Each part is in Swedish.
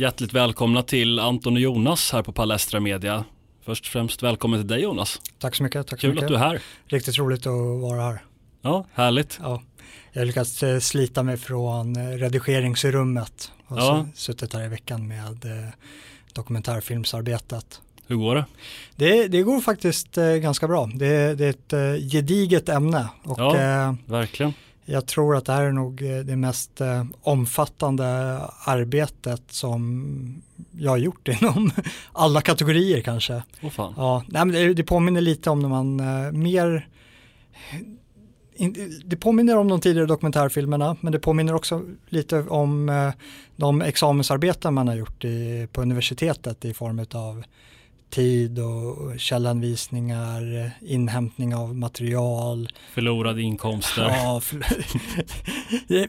Hjärtligt välkomna till Anton och Jonas här på Palestra Media. Först och främst välkommen till dig Jonas. Tack så mycket. Tack Kul så mycket. att du är här. Riktigt roligt att vara här. Ja, härligt. Ja, jag har lyckats eh, slita mig från eh, redigeringsrummet och Ja. suttit här i veckan med eh, dokumentärfilmsarbetet. Hur går det? Det, det går faktiskt ganska bra. Det, det är ett gediget ämne och Ja. Verkligen. Jag tror att det här är nog eh, det mest eh, omfattande arbetet som jag har gjort inom alla kategorier kanske. Åh fan. Ja, nej, men det, det påminner lite om när man eh, mer in, det påminner om de tidigare dokumentärfilmerna men det påminner också lite om eh, de examensarbeten man har gjort i, på universitetet i form av tid och källanvisningar, inhämtning av material. Förlorade inkomster. Ja, för,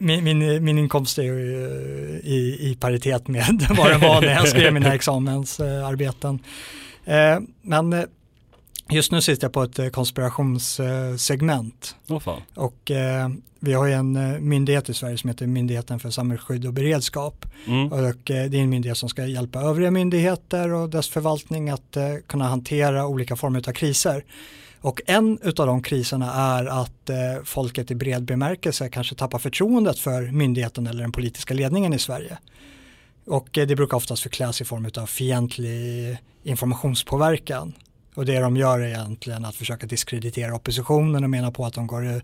min, min, min inkomst är ju eh, i, i paritet med vad den var när jag skrev mina examensarbeten. Eh, Men eh, just nu sitter jag på ett eh, konspirationssegment fan. och eh, vi har ju en eh, myndighet i Sverige som heter Myndigheten för samhällsskydd och beredskap Mm. och eh, det är en myndighet som ska hjälpa övriga myndigheter och dess förvaltning att eh, kunna hantera olika former av kriser. Och en av de kriserna är att eh, folket i bred bemärkelse kanske tappar förtroendet för myndigheten eller den politiska ledningen i Sverige. Och det brukar oftast förkläs i form av fientlig informationspåverkan. Och det de gör är egentligen att försöka diskreditera oppositionen och mena på att de går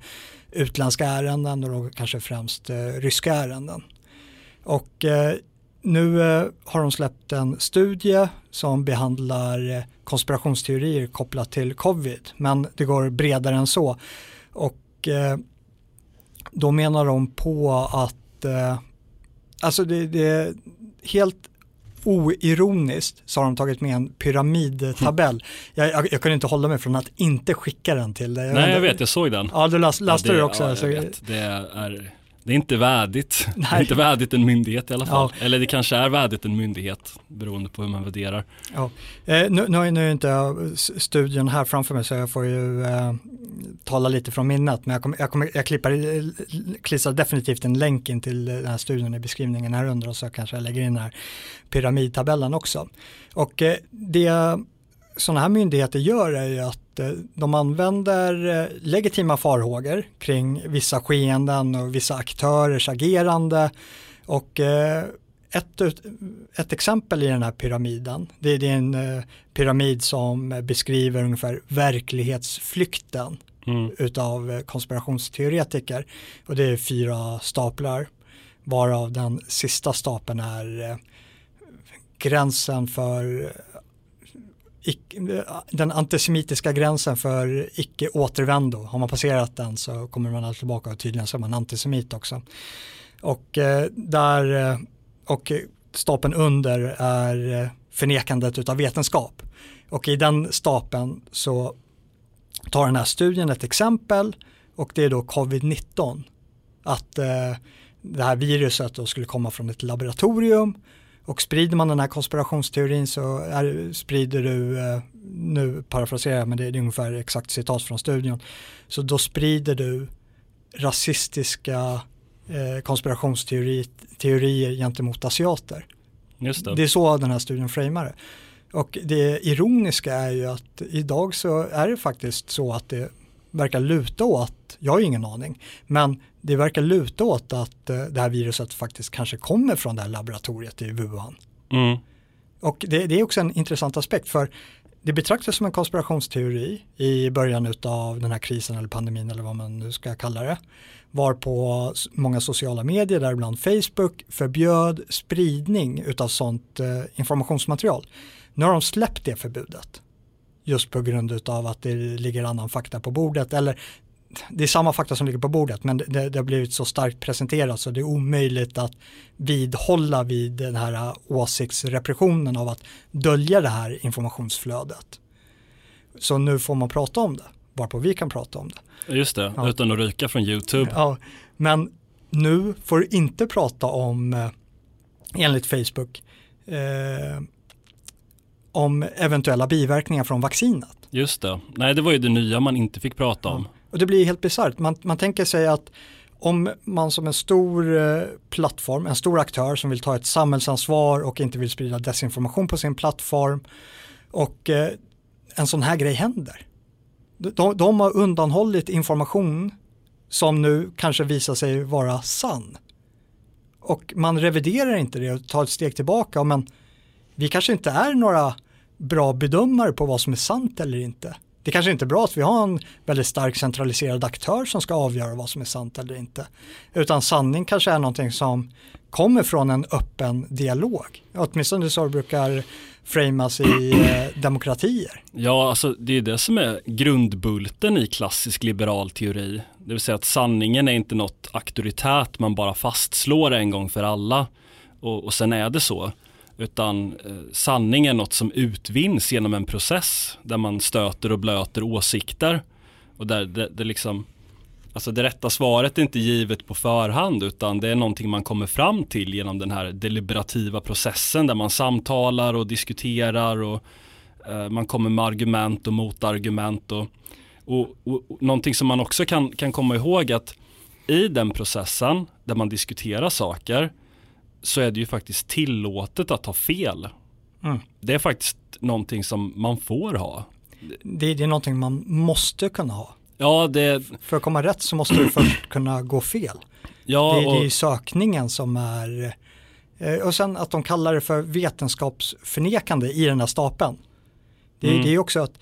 utländska ärenden och då kanske främst eh, ryska ärenden. Och eh, nu eh, har de släppt en studie som behandlar eh, konspirationsteorier kopplat till covid, men det går bredare än så. Och eh, då menar de på att, eh, alltså det, det är helt oironiskt så har de tagit med en pyramidtabell. Jag, jag, jag kunde inte hålla mig från att inte skicka den till dig. Nej jag vet, jag såg den. Ja, du las, läste ja, du också. Ja, så-. Det är, det är inte värdigt. Det är Nej. inte värdigt en myndighet i alla fall. Eller det kanske är värdigt en myndighet beroende på hur man värderar. Ja. Eh, nu, nu, nu är inte studien här framför mig så jag får ju eh, tala lite från minnet men jag, kommer, jag, kommer, jag klippar, klistrar definitivt en länk in till den här studien i beskrivningen här under och så kanske jag lägger in den här pyramidtabellen också. Och eh, det sådana här myndigheter gör är ju att eh, de använder eh, legitima farhågor kring vissa skeenden och vissa aktörers agerande och eh, ett, ett exempel i den här pyramiden, det är en eh, pyramid som beskriver ungefär verklighetsflykten Mm. utav eh, konspirationsteoretiker och det är fyra staplar varav den sista stapeln är eh, gränsen för eh, eh, den antisemitiska gränsen för icke återvändo. Har man passerat den så kommer man alltid tillbaka och tydligen så är man antisemit också. Och eh, där eh, och stapeln under är förnekandet utav vetenskap. Och i den stapeln så tar den här studien ett exempel och det är då covid-19. Att eh, det här viruset då skulle komma från ett laboratorium och sprider man den här konspirationsteorin så är, sprider du, eh, nu parafraserar jag men det är, ungefär exakt citat från studien, så då sprider du rasistiska eh, konspirationsteorier teorier gentemot asiater. Det. Det är så den här studien framar det. Och det ironiska är ju att idag så är det faktiskt så att det verkar luta åt, jag har ju ingen aning, men det verkar luta åt att eh, det här viruset faktiskt kanske kommer från det här laboratoriet i Wuhan. Mm. Och det, det är också en intressant aspekt för det betraktas som en konspirationsteori i början av den här krisen eller pandemin eller vad man nu ska kalla det. Varpå s- många sociala medier, däribland Facebook, förbjöd spridning utav sånt eh, informationsmaterial. Nu har de släppt det förbudet. Just på grund av att det ligger annan fakta på bordet. Eller det är samma fakta som ligger på bordet men det, det har blivit så starkt presenterat så det är omöjligt att vidhålla vid den här åsiktsrepressionen av att dölja det här informationsflödet. Så nu får man prata om det, varpå vi kan prata om det. Just det, Ja. utan att ryka från YouTube. Ja, men nu får du inte prata om, eh, enligt Facebook, eh, om eventuella biverkningar från vaccinet. Just det. Nej, det var ju det nya man inte fick prata om. Och det blir helt bisarrt. Man, man tänker sig att om man som en stor eh, plattform, en stor aktör som vill ta ett samhällsansvar och inte vill sprida desinformation på sin plattform och eh, en sån här grej händer. De, de har undanhållit information som nu kanske visar sig vara sann. Och man reviderar inte det och tar ett steg tillbaka. Men vi kanske inte är några bra bedömare på vad som är sant eller inte. Det kanske inte är bra att vi har en väldigt stark centraliserad aktör som ska avgöra vad som är sant eller inte. Utan sanning kanske är någonting som kommer från en öppen dialog. Åtminstone så brukar framas i eh, demokratier. Ja, alltså det är det som är grundbulten i klassisk liberal teori. Det vill säga att sanningen är inte något auktoritärt man bara fastslår en gång för alla och, och sen är det så. Utan eh, sanning är något som utvinns genom en process där man stöter och blöter åsikter. Och där det, det liksom Alltså det rätta svaret är inte givet på förhand utan det är någonting man kommer fram till genom den här deliberativa processen där man samtalar och diskuterar och eh, man kommer med argument och motargument och, och, och, och någonting som man också kan, kan komma ihåg att i den processen där man diskuterar saker så är det ju faktiskt tillåtet att ha fel. Mm. Det är faktiskt någonting som man får ha. Det, det är någonting man måste kunna ha. Ja, det... För att komma rätt så måste du först kunna gå fel. Ja, det, och... det är sökningen som är, eh, och sen att de kallar det för vetenskapsförnekande i den här stapeln. Det, mm. det är också att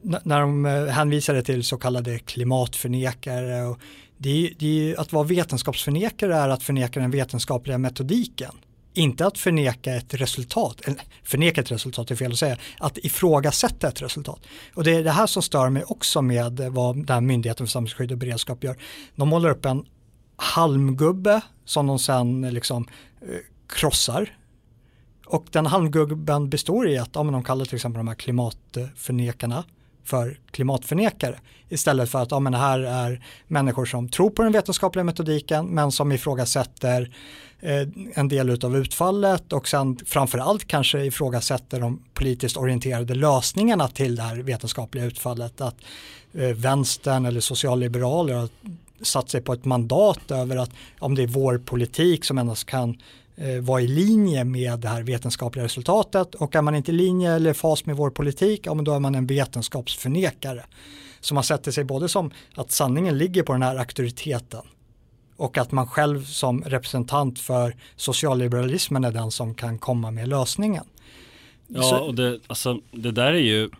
när de eh, hänvisade till så kallade klimatförnekare och det är, det är, att vara vetenskapsförnekare är att förneka den vetenskapliga metodiken. Inte att förneka ett resultat, förneka ett resultat är fel att säga, att ifrågasätta ett resultat. Och det är det här som stör mig också med vad den här Myndigheten för samhällsskydd och beredskap gör. De målar upp en halmgubbe som de sen liksom eh, krossar. Och den halmgubben består i att, ja, de kallar till exempel de här klimatförnekarna för klimatförnekare istället för att ja, men här är människor som tror på den vetenskapliga metodiken men som ifrågasätter eh, en del av utfallet och sen framförallt kanske ifrågasätter de politiskt orienterade lösningarna till det här vetenskapliga utfallet. Att eh, vänstern eller socialliberaler har satt sig på ett mandat över att om det är vår politik som endast kan eh, vara i linje med det här vetenskapliga resultatet och är man inte i linje eller fas med vår politik, ja, men då är man en vetenskapsförnekare. Så man sätter sig både som att sanningen ligger på den här auktoriteten och att man själv som representant för socialliberalismen är den som kan komma med lösningen. Ja, och det, alltså, det där är ju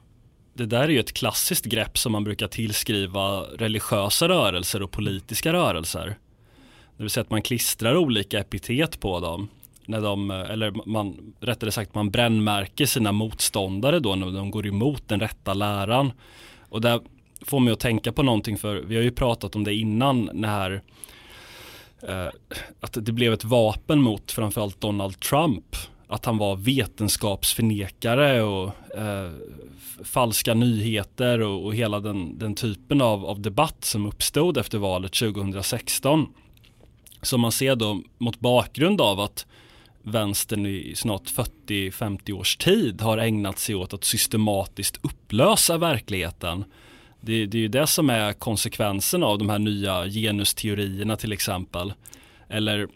det där är ju ett klassiskt grepp som man brukar tillskriva religiösa rörelser och politiska rörelser. Det vill säga att man klistrar olika epitet på dem. När de, eller man, rättare sagt man brännmärker sina motståndare då när de går emot den rätta läran. Och där får mig att tänka på någonting för vi har ju pratat om det innan när eh, att det blev ett vapen mot framförallt Donald Trump. Att han var vetenskapsförnekare och eh, falska nyheter och, och hela den, den typen av, av debatt som uppstod efter valet 2016. Som man ser då mot bakgrund av att vänstern i snart 40-50 års tid har ägnat sig åt att systematiskt upplösa verkligheten. Det, det är ju det som är konsekvensen av de här nya genusteorierna till exempel. Eller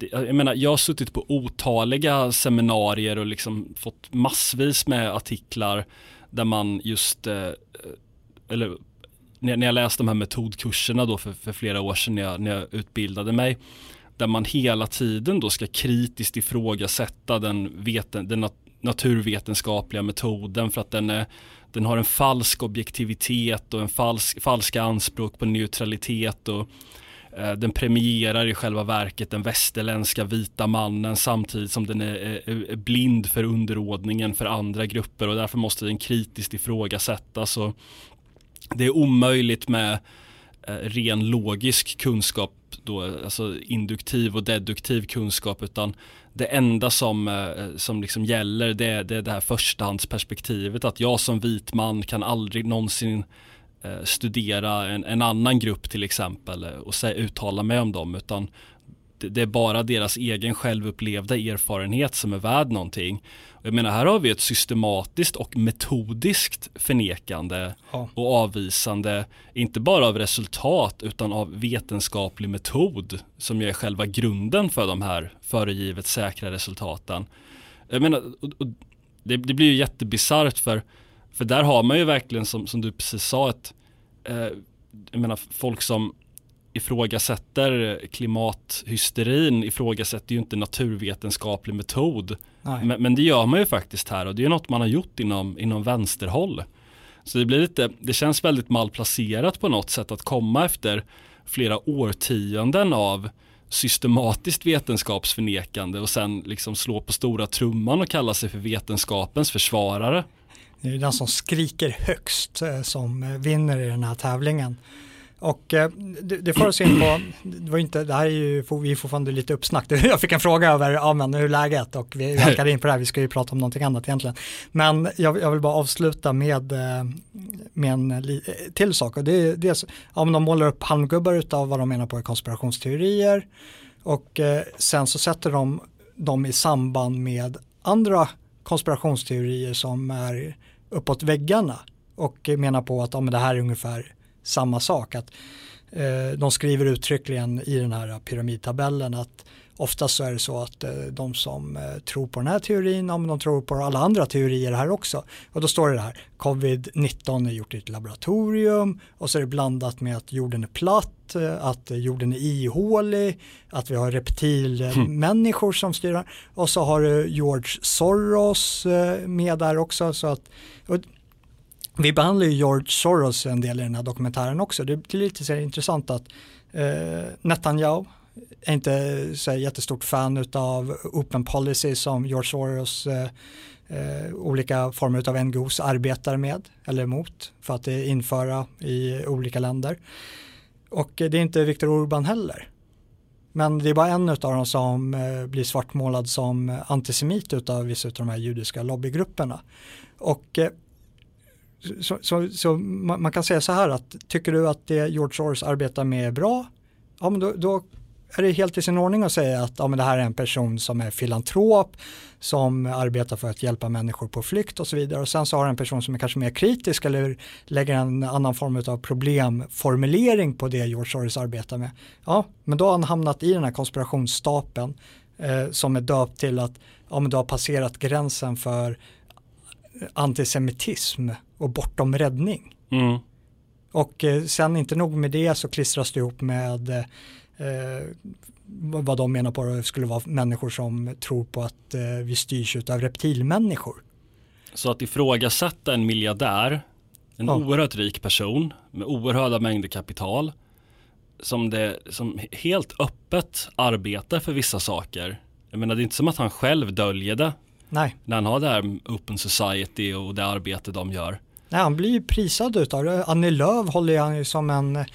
jag menar, jag har suttit på otaliga seminarier och liksom fått massvis med artiklar där man just, eh, eller när jag läste de här metodkurserna då för, för flera år sedan när jag, när jag utbildade mig, där man hela tiden då ska kritiskt ifrågasätta den, veten, den naturvetenskapliga metoden för att den, är, den har en falsk objektivitet och en falsk, falska anspråk på neutralitet och eh, den premierar i själva verket den västerländska vita mannen samtidigt som den är, är, är, blind för underordningen för andra grupper och därför måste den kritiskt ifrågasättas. Och det är omöjligt med eh, ren logisk kunskap, då, alltså induktiv och deduktiv kunskap, utan det enda som, eh, som liksom gäller det är, det är det här förstahandsperspektivet, att jag som vit man kan aldrig någonsin eh, studera en, en, annan grupp till exempel eh, och se, uttala mig om dem, utan det är bara deras egen självupplevda erfarenhet som är värd någonting. Jag menar här har vi ett systematiskt och metodiskt förnekande ja. och avvisande, inte bara av resultat utan av vetenskaplig metod som är själva grunden för de här föregivet säkra resultaten. Jag menar, och, och det, det, blir ju jättebisarrt för, för där har man ju verkligen som, som du precis sa ett, eh, jag menar folk som ifrågasätter klimathysterin ifrågasätter ju inte naturvetenskaplig metod. Men, men, det gör man ju faktiskt här och det är något man har gjort inom, inom vänsterhåll. Så det blir lite, det känns väldigt malplacerat på något sätt att komma efter flera årtionden av systematiskt vetenskapsförnekande och sen liksom slå på stora trumman och kalla sig för vetenskapens försvarare. Det är den som skriker högst eh, som vinner i den här tävlingen. Och eh, det, det får oss in på, det var inte, det här är ju, vi är fortfarande lite uppsnack. Jag fick en fråga över, ja men hur är läget? Och vi halkade in på det här, vi ska ju prata om någonting annat egentligen. Men jag, jag vill bara avsluta med, eh, med en eh, till sak. Och det är dels, ja men de målar upp halmgubbar utav vad de menar på är konspirationsteorier. Och eh, sen så sätter de dem i samband med andra konspirationsteorier som är uppåt väggarna och menar på att ja, men det här är ungefär samma sak. Att, eh, de skriver uttryckligen i den här pyramidtabellen att oftast så är det så att eh, de som eh, tror på den här teorin, om de tror på alla andra teorier här också. Och då står det här, covid-19 är gjort i ett laboratorium och så är det blandat med att jorden är platt, eh, att jorden är ihålig, att vi har reptilmänniskor som styr och så har du George Soros eh, med där också. Så att, vi behandlar ju George Soros en del i den här dokumentären också. Det är lite så intressant att eh, Netanyahu är inte så jättestort fan av open policy som George Soros eh, eh, olika former av NGOs arbetar med eller emot för att införa i olika länder. Och det är inte Viktor Urban heller. Men det är bara en av dem som eh, blir svartmålad som antisemit av vissa av de här judiska lobbygrupperna. Och eh, så, så, så man, man, kan säga så här att tycker du att det George Soros arbetar med är bra, ja men då, då är det helt i sin ordning att säga att ja, men det här är en person som är filantrop, som arbetar för att hjälpa människor på flykt och så vidare. Och sen så har en person som är kanske mer kritisk eller lägger en annan form av problemformulering på det George Soros arbetar med. Ja, men då har han hamnat i den här konspirationsstapeln eh, som är döpt till att ja, men du har passerat gränsen för antisemitism och bortom räddning. Mm. Och eh, sen inte nog med det så klistras det ihop med eh, vad de menar på det skulle vara människor som tror på att eh, vi styrs av reptilmänniskor. Så att ifrågasätta en miljardär, en ja. oerhört rik person med oerhörda mängder kapital som, det, som helt öppet arbetar för vissa saker. Jag menar det är inte som att han själv döljer det Nej. När han har det här Open Society och det arbete de gör. Nej, han blir ju prisad utav det. Annie Lööf håller han ju som en eh,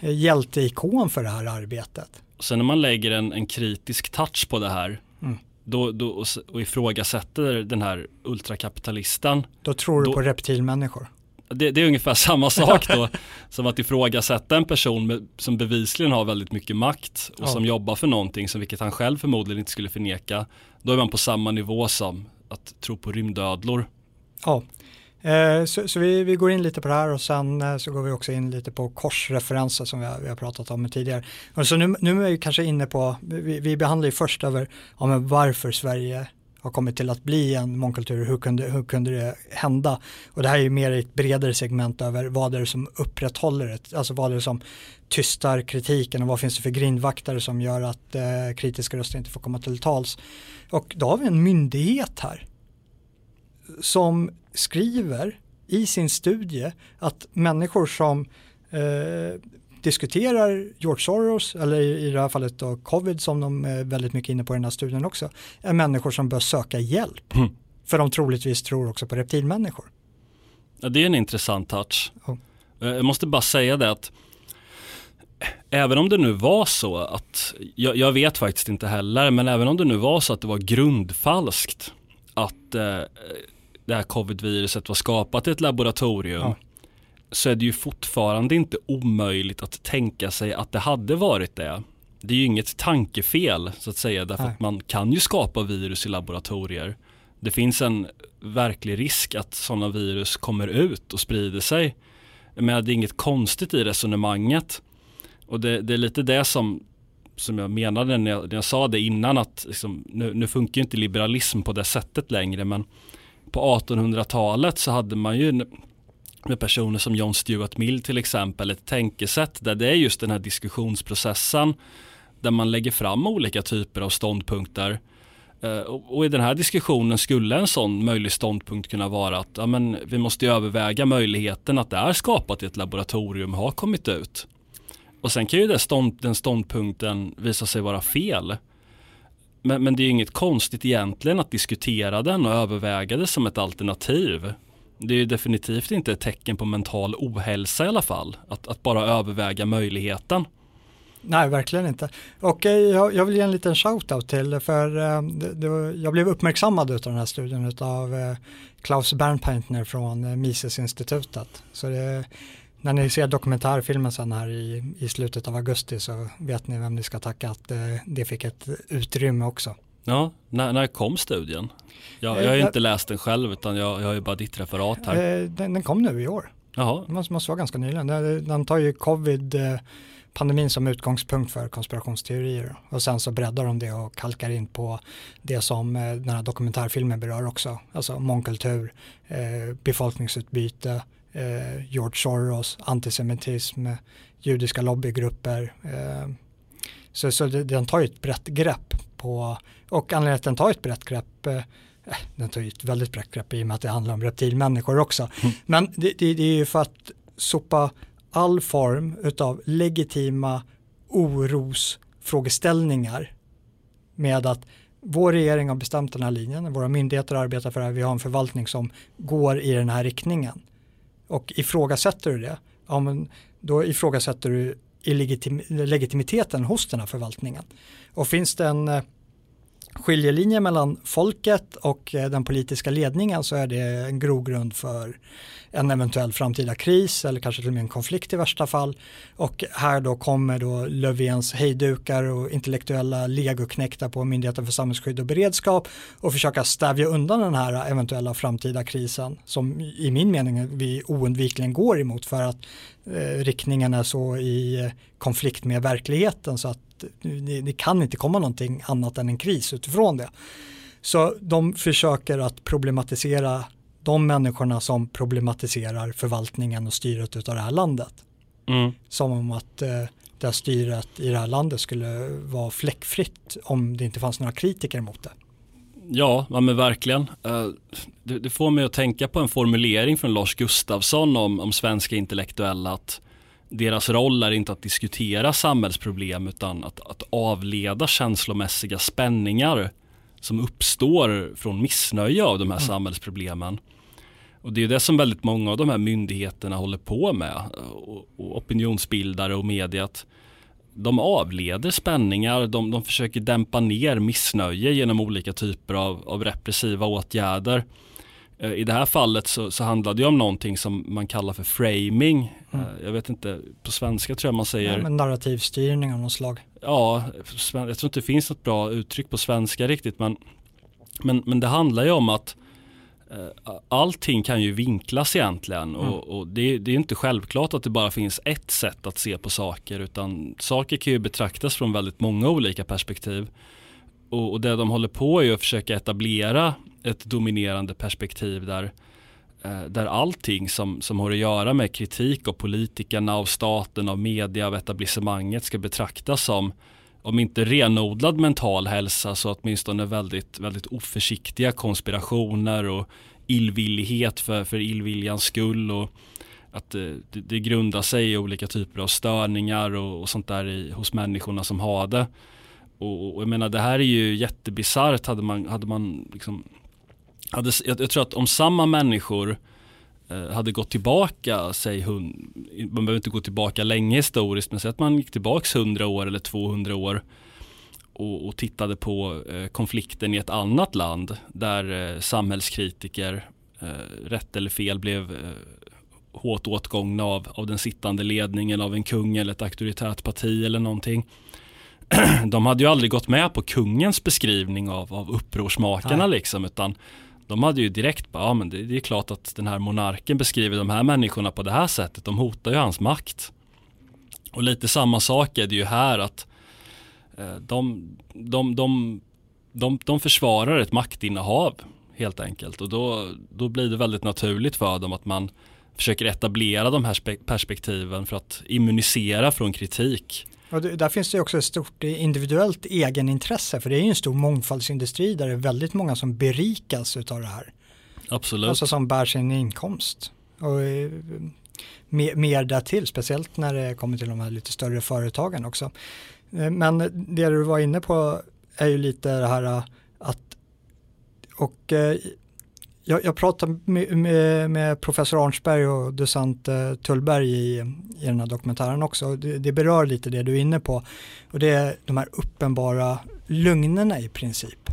hjälteikon för det här arbetet. Sen när man lägger en, en kritisk touch på det här mm. då, då, och, och ifrågasätter den här ultrakapitalisten. Då tror du då, på reptilmänniskor. Det, det, är ungefär samma sak då som att ifrågasätta en person med, som bevisligen har väldigt mycket makt och ja. som jobbar för någonting som vilket han själv förmodligen inte skulle förneka. Då är man på samma nivå som att tro på rymdödlor. Ja, Eh, så, så vi, vi, går in lite på det här och sen eh, så går vi också in lite på korsreferenser som vi har, vi har pratat om tidigare. Och så nu, nu är vi kanske inne på, vi, vi behandlar ju först över ja, men varför Sverige har kommit till att bli en mångkultur, hur kunde, hur kunde det hända? Och det här är ju mer ett bredare segment över vad är det som upprätthåller det, alltså vad är det som tystar kritiken och vad finns det för grindvaktare som gör att eh, kritiska röster inte får komma till tals. Och då har vi en myndighet här som skriver i sin studie att människor som eh, diskuterar George Soros, eller i det här fallet då covid som de är väldigt mycket inne på i den här studien också, är människor som bör söka hjälp. Mm. För de troligtvis tror också på reptilmänniskor. Ja, det är en intressant touch. Oh. Jag måste bara säga det att även om det nu var så att, jag, jag, vet faktiskt inte heller, men även om det nu var så att det var grundfalskt att eh, det här covid-viruset var skapat i ett laboratorium ja så är det ju fortfarande inte omöjligt att tänka sig att det hade varit det. det är ju inget tankefel så att säga därför Nej. att man kan ju skapa virus i laboratorier. Det finns en verklig risk att sådana virus kommer ut och sprider sig. Men det är inget konstigt i resonemanget. Och det, det är lite det som, som jag menade när jag, när jag sa det innan att liksom, nu, nu funkar inte liberalism på det sättet längre men på 1800-talet så hade man ju med personer som John Stuart Mill till exempel ett tänkesätt där det är just den här diskussionsprocessen där man lägger fram olika typer av ståndpunkter eh, och i den här diskussionen skulle en sån möjlig ståndpunkt kunna vara att ja, men vi måste överväga möjligheten att det är skapat i ett laboratorium har kommit ut. Och sen kan ju det stånd, den ståndpunkten visa sig vara fel. Men, men det är inget konstigt egentligen att diskutera den och överväga det som ett alternativ. Det är definitivt inte ett tecken på mental ohälsa i alla fall. Att, att bara överväga möjligheten. Nej, verkligen inte. Och eh, jag, jag, vill ge en liten shout-out till, för eh, det, det, jag blev uppmärksammad av den här studien av eh, Klaus Bernpaintner från Misesinstitutet. Så det, när ni ser dokumentärfilmen sen här i, i slutet av augusti så vet ni vem ni ska tacka att eh, det fick ett utrymme också. Ja, när, när kom studien? Jag, jag har ju eh, inte läst den själv utan jag, jag har ju bara ditt referat här. Eh, den, den kom nu i år. Jaha. Det måste, vara ganska nyligen. Den tar ju covid pandemin som utgångspunkt för konspirationsteorier och sen så breddar de det och kalkar in på det som den här dokumentärfilmen berör också, alltså mångkultur, befolkningsutbyte, George Soros, antisemitism, judiska lobbygrupper. så, så den tar ju ett brett grepp på, och anledningen till att den tar ett brett grepp Eh, den tar ju ett väldigt brett grepp i och med att det handlar om reptilmänniskor också. Mm. Men det, det, det, är ju för att sopa all form av legitima orosfrågeställningar med att vår regering har bestämt den här linjen, våra myndigheter arbetar för det här, vi har en förvaltning som går i den här riktningen. Och ifrågasätter du det, ja, men då ifrågasätter du legitim legitimiteten hos den här förvaltningen. Och finns det en eh, skiljelinje mellan folket och eh, den politiska ledningen så är det en grogrund för en eventuell framtida kris eller kanske till och med en konflikt i värsta fall. Och här då kommer då Löfvens hejdukar och intellektuella legoknäckta på Myndigheten för samhällsskydd och beredskap och försöka stävja undan den här eventuella framtida krisen som i min mening vi oundvikligen går emot för att eh, riktningen är så i eh, konflikt med verkligheten så att det, det kan inte komma någonting annat än en kris utifrån det. Så de försöker att problematisera de människorna som problematiserar förvaltningen och styret av det här landet. Mm. Som om att eh, det här styret i det här landet skulle vara fläckfritt om det inte fanns några kritiker mot det. Ja, men verkligen. Det, det, får mig att tänka på en formulering från Lars Gustafsson om, om svenska intellektuella att deras roll är inte att diskutera samhällsproblem utan att, att avleda känslomässiga spänningar som uppstår från missnöje av de här mm. samhällsproblemen. Och det är det som väldigt många av de här myndigheterna håller på med och, och opinionsbildare och mediet. De avleder spänningar, de, de försöker dämpa ner missnöje genom olika typer av, av repressiva åtgärder. Eh, I det här fallet så, så handlar det om någonting som man kallar för framing. Mm. Eh, jag vet inte, på svenska tror jag man säger. Ja, narrativstyrning av något slag. Ja, jag tror inte det finns något bra uttryck på svenska riktigt. Men, men, men det handlar ju om att eh, allting kan ju vinklas egentligen mm. och, och det, det, är inte självklart att det bara finns ett sätt att se på saker utan saker kan ju betraktas från väldigt många olika perspektiv. Och, och det de håller på är att försöka etablera ett dominerande perspektiv där, eh, där allting som, som har att göra med kritik av politikerna, av staten, av media, av etablissemanget ska betraktas som om inte renodlad mental hälsa så åtminstone väldigt, väldigt oförsiktiga konspirationer och illvillighet för, för illviljans skull och att eh, det, det grundar sig i olika typer av störningar och, och sånt där i, hos människorna som har det. Och, och jag menar det här är ju jättebisarrt hade man, hade man liksom hade, jag, jag tror att om samma människor eh, hade gått tillbaka, säg hund, man behöver inte gå tillbaka länge historiskt, men säg att man gick tillbaka 100 år eller 200 år och, och tittade på eh, konflikten i ett annat land där eh, samhällskritiker, eh, rätt eller fel, blev eh, hårt åtgångna av, av den sittande ledningen av en kung eller ett auktoritärt parti eller någonting. de hade ju aldrig gått med på kungens beskrivning av, av upprorsmakarna liksom utan de hade ju direkt bara, ja men det, det, är klart att den här monarken beskriver de här människorna på det här sättet, de hotar ju hans makt. Och lite samma sak är det ju här att eh, de, de, de, de, de försvarar ett maktinnehav helt enkelt och då, då blir det väldigt naturligt för dem att man försöker etablera de här perspektiven för att immunisera från kritik. Och där finns det också ett stort individuellt egenintresse för det är ju en stor mångfaldsindustri där det är väldigt många som berikas av det här. Absolut. Alltså som bär sin inkomst. Och eh, mer, mer därtill, speciellt när det kommer till de här lite större företagen också. Eh, men det du var inne på är ju lite det här eh, att och jag, jag pratade med, med, med, professor Arnsberg och docent eh, Tullberg i, i den här dokumentären också. Det, det, berör lite det du är inne på. Och det är de här uppenbara lögnerna i princip.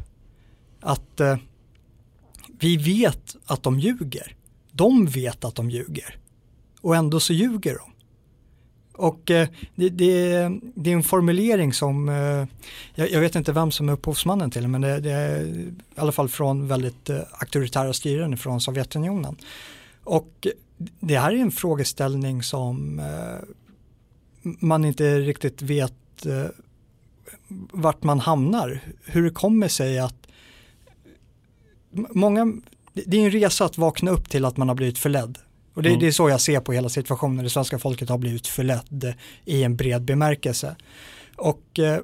Att eh, vi vet att de ljuger. De vet att de ljuger. Och ändå så ljuger de. Och eh, det, det, det, är en formulering som, eh, jag, jag, vet inte vem som är upphovsmannen till men det, det är i alla fall från väldigt eh, auktoritära styren från Sovjetunionen. Och det här är en frågeställning som man inte riktigt vet vart man hamnar. Hur det kommer sig att många, det är en resa att vakna upp till att man har blivit förledd och det, mm. det, är så jag ser på hela situationen. Det svenska folket har blivit förledd i en bred bemärkelse. Och eh,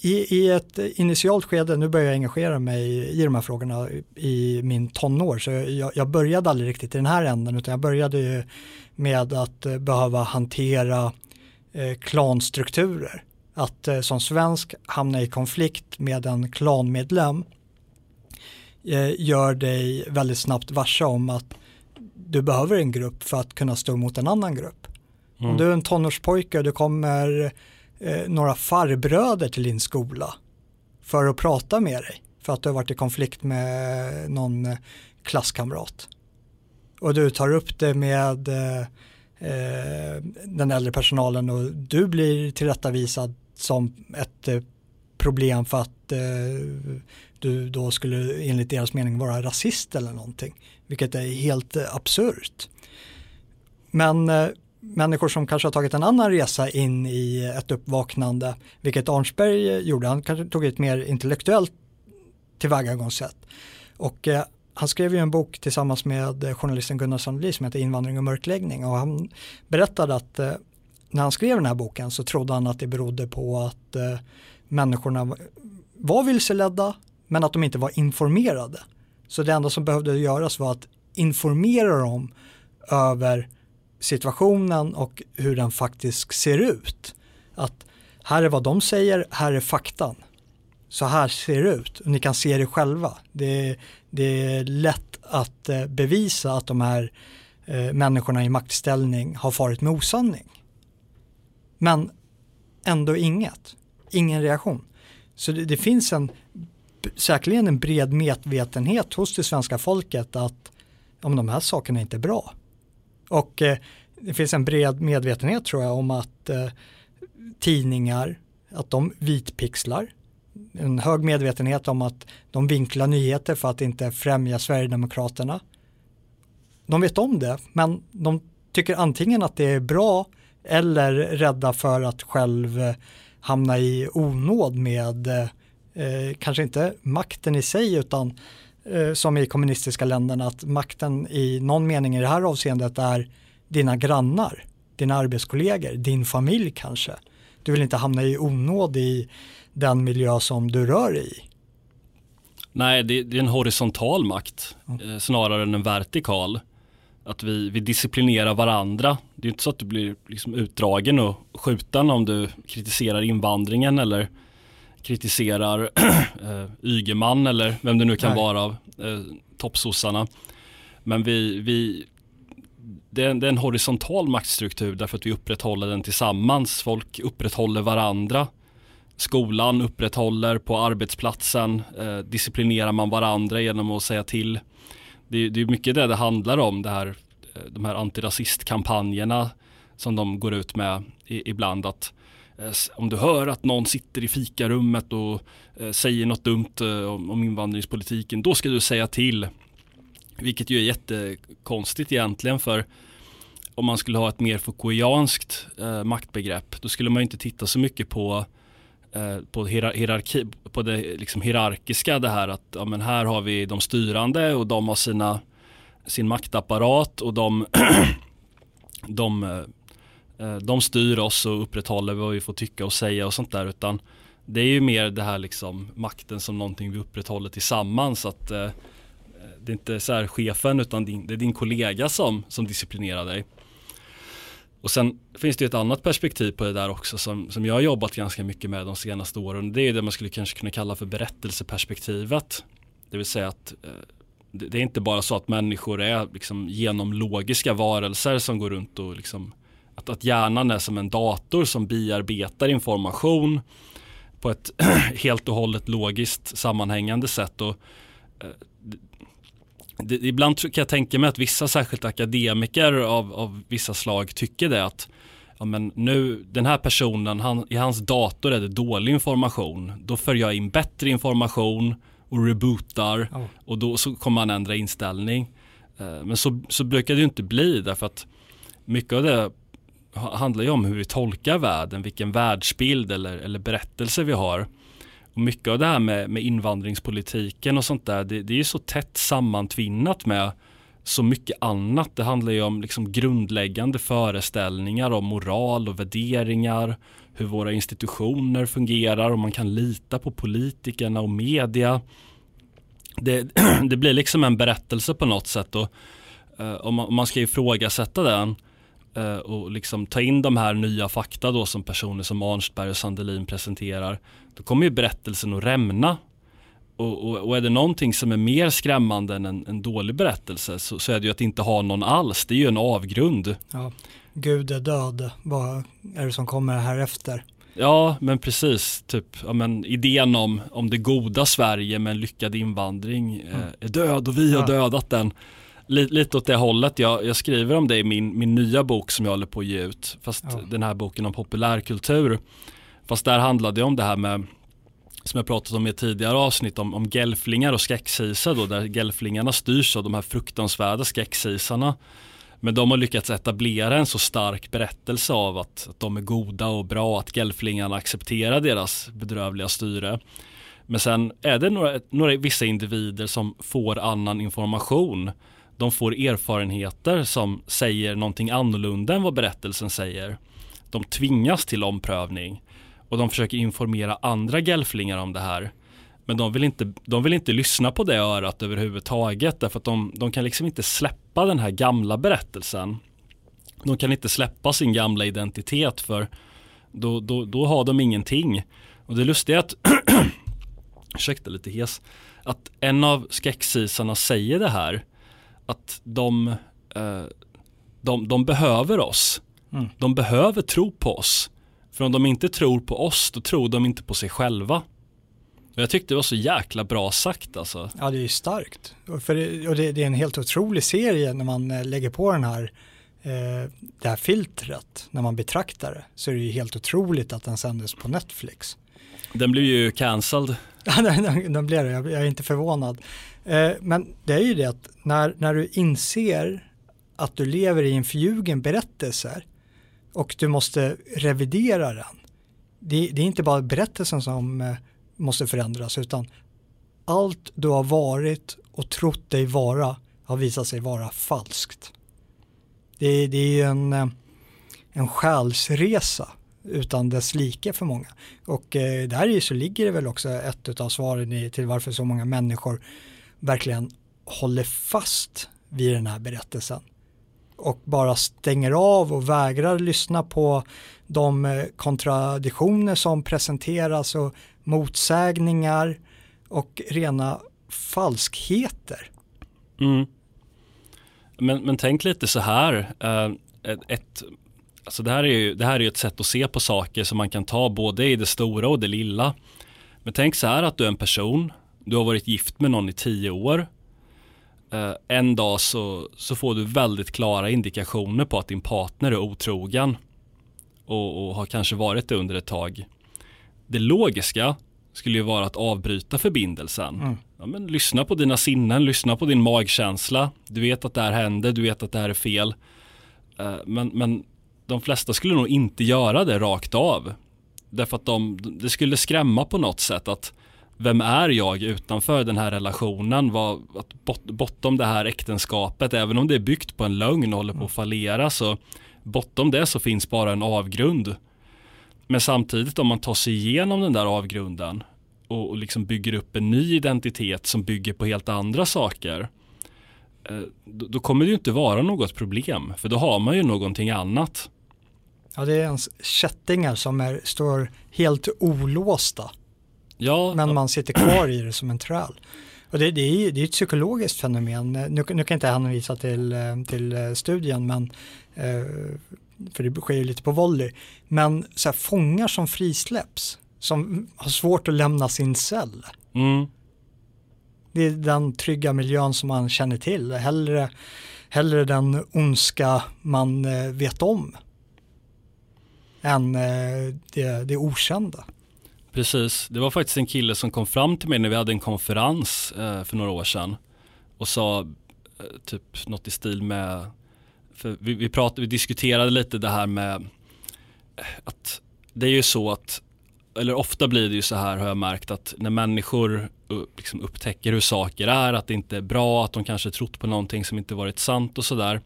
i, i, ett initialt skede, nu börjar jag engagera mig i de här frågorna i min tonår, så jag, jag började aldrig riktigt i den här änden, utan jag började med att eh, behöva hantera eh, klanstrukturer. Att eh, som svensk hamna i konflikt med en klanmedlem eh, gör dig väldigt snabbt varse om att du behöver en grupp för att kunna stå mot en annan grupp. Mm. Om du är en tonårspojke och det kommer eh, några farbröder till din skola för att prata med dig för att du har varit i konflikt med någon eh, klasskamrat. Och du tar upp det med eh, eh, den äldre personalen och du blir tillrättavisad som ett eh, problem för att eh, du då skulle enligt deras mening vara rasist eller någonting. Vilket är helt eh, absurt. Men eh, människor som kanske har tagit en annan resa in i ett uppvaknande, vilket Arnsberg eh, gjorde, han kanske tog ett mer intellektuellt tillvägagångssätt. Och eh, han skrev ju en bok tillsammans med journalisten Gunnar Sandli som heter Invandring och mörkläggning och han berättade att eh, när han skrev den här boken så trodde han att det berodde på att eh, människorna var vilseledda men att de inte var informerade. Så det enda som behövde göras var att informera dem över situationen och hur den faktiskt ser ut. Att här är vad de säger, här är faktan. Så här ser det ut och ni kan se det själva. Det, det är lätt att eh, bevisa att de här eh, människorna i maktställning har farit med osanning. Men ändå inget, ingen reaktion. Så det, det finns en säkerligen en bred medvetenhet hos det svenska folket att om de här sakerna inte är bra. Och eh, det finns en bred medvetenhet tror jag om att eh, tidningar, att de vitpixlar. En hög medvetenhet om att de vinklar nyheter för att inte främja Sverigedemokraterna. De vet om det, men de tycker antingen att det är bra eller rädda för att själv eh, hamna i onåd med eh, eh, eh, kanske inte makten i sig utan eh, som i kommunistiska länderna att makten i någon mening i det här avseendet är dina grannar, dina arbetskollegor, din familj kanske. Du vill inte hamna i onåd i den miljö som du rör i. Nej, det, det är en horisontal makt mm. snarare än en vertikal. Att vi, vi disciplinerar varandra. Det är inte så att du blir liksom utdragen och skjuten om du kritiserar invandringen eller kritiserar eh, Ygeman eller vem det nu kan Nej. vara av eh, toppsossarna. Men vi, vi det, är, det är en horisontal maktstruktur därför att vi upprätthåller den tillsammans. Folk upprätthåller varandra. Skolan upprätthåller på arbetsplatsen. Eh, disciplinerar man varandra genom att säga till. Det, det är mycket det det handlar om, det här, eh, de här antirasistkampanjerna som de går ut med i, ibland. att Eh, om du hör att någon sitter i fikarummet och eh, säger något dumt eh, om invandringspolitiken, då ska du säga till. Vilket ju är jättekonstigt egentligen för om man skulle ha ett mer Foucaultianskt eh, maktbegrepp då skulle man inte titta så mycket på eh, på, hierarki, på det liksom hierarkiska det här att ja, men här har vi de styrande och de har sina, sin maktapparat och de, de, Eh, de styr oss och upprätthåller vad vi får tycka och säga och sånt där utan det är ju mer det här liksom makten som någonting vi upprätthåller tillsammans att eh, det är inte så här chefen utan din, det är din kollega som, som disciplinerar dig. Och sen finns det ett annat perspektiv på det där också som, som jag har jobbat ganska mycket med de senaste åren. Det är det man skulle kanske kunna kalla för berättelseperspektivet. Det vill säga att eh, det, det, är inte bara så att människor är liksom genomlogiska varelser som går runt och liksom att, att hjärnan är som en dator som bearbetar information på ett helt och hållet logiskt sammanhängande sätt. Och, eh, det, ibland kan jag tänka mig att vissa särskilt akademiker av, av vissa slag tycker det att ja, men nu, den här personen, han, i hans dator är det dålig information. Då för jag in bättre information och rebootar oh. och då så kommer han ändra inställning. Eh, men så, så brukar det ju inte bli därför att mycket av det handlar ju om hur vi tolkar världen, vilken världsbild eller, eller berättelse vi har. Och mycket av det här med, med invandringspolitiken och sånt där, det, det är ju så tätt sammantvinnat med så mycket annat. Det handlar ju om liksom grundläggande föreställningar om moral och värderingar, hur våra institutioner fungerar, och man kan lita på politikerna och media. Det, det blir liksom en berättelse på något sätt och eh, om, man, om man ska ifrågasätta den och liksom ta in de här nya fakta då som personer som Arnstberg och Sandelin presenterar då kommer ju berättelsen att rämna. Och, och, och, är det någonting som är mer skrämmande än en, en dålig berättelse så, så, är det ju att inte ha någon alls. Det är ju en avgrund. Ja, Gud är död, vad är det som kommer här efter? Ja, men precis. Typ, ja, men idén om, om det goda Sverige med en lyckad invandring eh, mm. är död och vi har ja. dödat den. Lite, lite åt det hållet. Jag, jag, skriver om det i min, min nya bok som jag håller på att ge ut. Fast ja. den här boken om populärkultur. Fast där handlade det om det här med som jag pratat om i tidigare avsnitt om, om gelflingar och skräcksisar då där gelflingarna styrs av de här fruktansvärda skräcksisarna. Men de har lyckats etablera en så stark berättelse av att, att de är goda och bra, att gelflingarna accepterar deras bedrövliga styre. Men sen är det några, några vissa individer som får annan information. De får erfarenheter som säger någonting annorlunda än vad berättelsen säger. De tvingas till omprövning och de försöker informera andra gelflingar om det här. Men de vill, inte, de vill inte lyssna på det örat överhuvudtaget därför att de, de kan liksom inte släppa den här gamla berättelsen. De kan inte släppa sin gamla identitet för då, då, då har de ingenting. Och det lustiga är att, ursäkta lite hes, att en av skräcksisarna säger det här att de, eh, de, de behöver oss. Mm. De behöver tro på oss. För om de inte tror på oss, då tror de inte på sig själva. Jag tyckte det var så jäkla bra sagt alltså. Ja, det är ju starkt. Och, för det, och det, det, är en helt otrolig serie när man eh, lägger på den här, eh, det här filtret, när man betraktar det. Så är det ju helt otroligt att den sändes på Netflix. Den blev ju cancelled. Den, blev det. Jag, jag är inte förvånad. Eh, men det är ju det att när, när du inser att du lever i en förljugen berättelse och du måste revidera den. Det, det, är inte bara berättelsen som eh, måste förändras utan allt du har varit och trott dig vara har visat sig vara falskt. Det, det är en, eh, en själsresa utan dess like för många. Och eh, där så ligger det väl också ett av svaren i, till varför så många människor verkligen håller fast vid den här berättelsen och bara stänger av och vägrar lyssna på de eh, kontradiktioner som presenteras och motsägningar och rena falskheter. Mm. Men, men tänk lite så här, eh, ett, alltså det, här är ju, det här är ett sätt att se på saker som man kan ta både i det stora och det lilla. Men tänk så här att du är en person, du har varit gift med någon i tio år eh, en dag så, så får du väldigt klara indikationer på att din partner är otrogen. och, och har kanske varit det under ett tag. Det logiska skulle ju vara att avbryta förbindelsen. Mm. Ja, men lyssna på dina sinnen, lyssna på din magkänsla. Du vet att det här händer, du vet att det här är fel. Eh, men, men de flesta skulle nog inte göra det rakt av. Därför att de, det skulle skrämma på något sätt att vem är jag utanför den här relationen? Vad, att bot, bortom det här äktenskapet, även om det är byggt på en lögn och håller på att fallera, så bortom det så finns bara en avgrund. Men samtidigt om man tar sig igenom den där avgrunden och, och liksom bygger upp en ny identitet som bygger på helt andra saker, eh, då, då kommer det ju inte vara något problem, för då har man ju någonting annat. Ja, det är ens kättingar som är, står helt olåsta. Ja, men man sitter kvar i det som en träl. Och det, det, är, det är ett psykologiskt fenomen. Nu, nu kan jag inte hänvisa till, eh, till eh, studien, men, eh, för det sker ju lite på volley. Men så här, fångar som frisläpps, som har svårt att lämna sin cell. Mm. Det är den trygga miljön som man känner till. Hellre, hellre den ondska man vet om än eh, det, det okända. Precis, det var faktiskt en kille som kom fram till mig när vi hade en konferens eh, för några år sedan och sa eh, typ något i stil med, för vi, vi, pratade, vi diskuterade lite det här med att det är ju så att, eller ofta blir det ju så här har jag märkt att när människor liksom upptäcker hur saker är, att det inte är bra, att de kanske trott på någonting som inte varit sant och sådär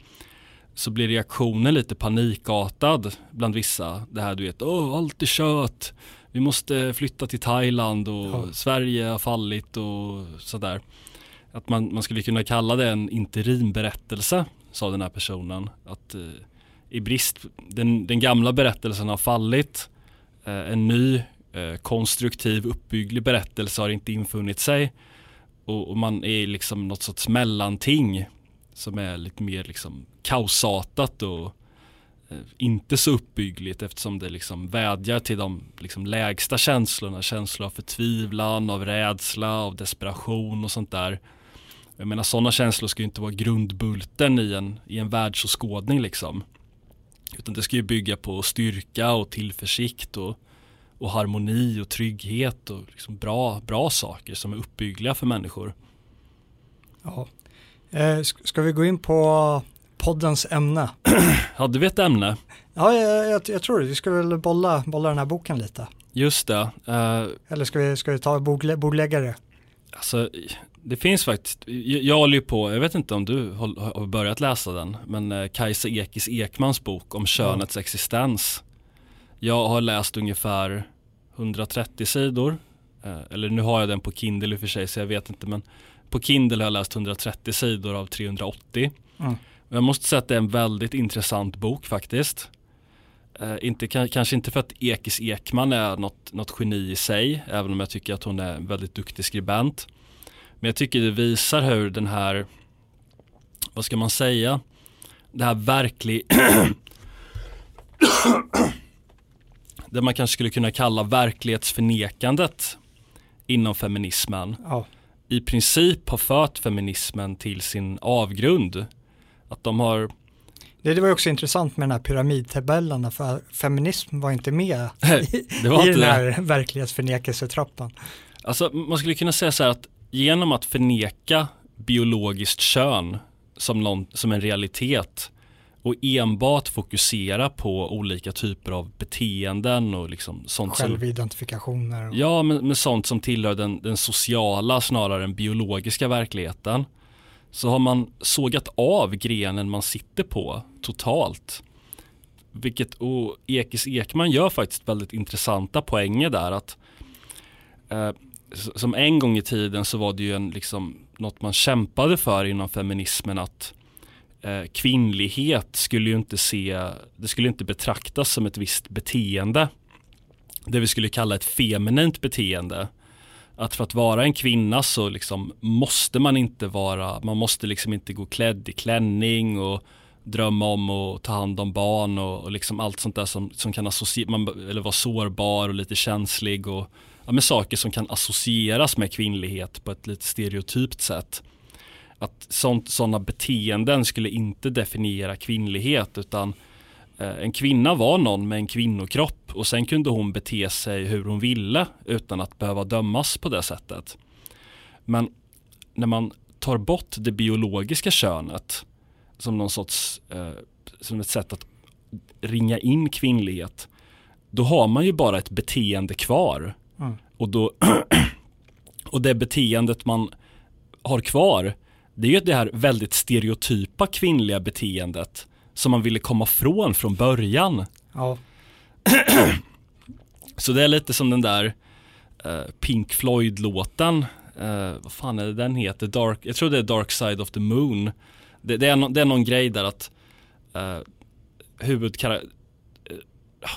så blir reaktionen lite panikartad bland vissa. Det här du vet, åh allt är kött, vi måste flytta till Thailand och ja. Sverige har fallit och sådär. Att man, man skulle kunna kalla det en interimberättelse, sa den här personen. Att eh, i brist, den, den, gamla berättelsen har fallit, eh, en ny eh, konstruktiv uppbygglig berättelse har inte infunnit sig och, och, man är liksom något sorts mellanting som är lite mer liksom kaosartat och Eh, inte så uppbyggligt eftersom det liksom vädjar till de liksom lägsta känslorna, känslor av förtvivlan, av rädsla, av desperation och sånt där. Jag menar sådana känslor ska ju inte vara grundbulten i en, i en världsåskådning liksom. Utan det ska ju bygga på styrka och tillförsikt och, och harmoni och trygghet och liksom bra, bra saker som är uppbyggliga för människor. Ja. Eh, ska vi gå in på poddens ämne. Hade vi ett ämne? Ja, jag, jag, jag, tror det. Vi ska väl bolla, bolla den här boken lite. Just det. Uh, Eller ska vi, ska vi ta bordlä bordläggare? Alltså, det finns faktiskt, jag, jag håller ju på, jag vet inte om du har börjat läsa den, men uh, Kajsa Ekis Ekmans bok om könets ja. existens. Jag har läst ungefär 130 sidor, eller nu har jag den på Kindle i och för sig så jag vet inte, men på Kindle har jag läst 130 sidor av 380. Mm. Jag måste säga att det är en väldigt intressant bok faktiskt. Eh, inte, kanske inte för att Ekis Ekman är något, något geni i sig, även om jag tycker att hon är en väldigt duktig skribent. Men jag tycker det visar hur den här, vad ska man säga, det här verklig det man kanske skulle kunna kalla verklighetsförnekandet inom feminismen ja. I princip har fört feminismen till sin avgrund. Att de har det, det var också intressant med den här pyramidtabellerna för feminism var inte med i, i den här det. verklighetsförnekelsetrappan. Alltså man skulle kunna säga så här att genom att förneka biologiskt kön som, någon, som en realitet och enbart fokusera på olika typer av beteenden och liksom sånt Självidentifikationer. Och... Ja, men, men sånt som tillhör den, den sociala snarare än biologiska verkligheten så har man sågat av grenen man sitter på totalt. Vilket, och Ekis Ekman gör faktiskt väldigt intressanta poänger där att eh, som en gång i tiden så var det ju en, liksom, något man kämpade för inom feminismen att Eh, kvinnlighet skulle ju inte se, det skulle inte betraktas som ett visst beteende. Det vi skulle kalla ett feminint beteende att för att vara en kvinna så liksom måste man inte vara, man måste liksom inte gå klädd i klänning och drömma om att ta hand om barn och, och liksom allt sånt där som, som kan associera, eller vara sårbar och lite känslig och ja, med saker som kan associeras med kvinnlighet på ett lite stereotypt sätt. Att sånt, sådana beteenden skulle inte definiera kvinnlighet utan Eh, en kvinna var någon med en kvinnokropp och sen kunde hon bete sig hur hon ville utan att behöva dömas på det sättet. Men när man tar bort det biologiska könet som någon sorts eh, som ett sätt att ringa in kvinnlighet då har man ju bara ett beteende kvar. Mm. Och, då, och det beteendet man har kvar det är ju det här väldigt stereotypa kvinnliga beteendet som man ville komma från från början. Ja. Så det är lite som den där uh, Pink Floyd-låten. Uh, vad fan är det den heter? Dark, jag tror det är Dark Side of the Moon. Det, det är, no, det är någon grej där att uh, huvudkaraktären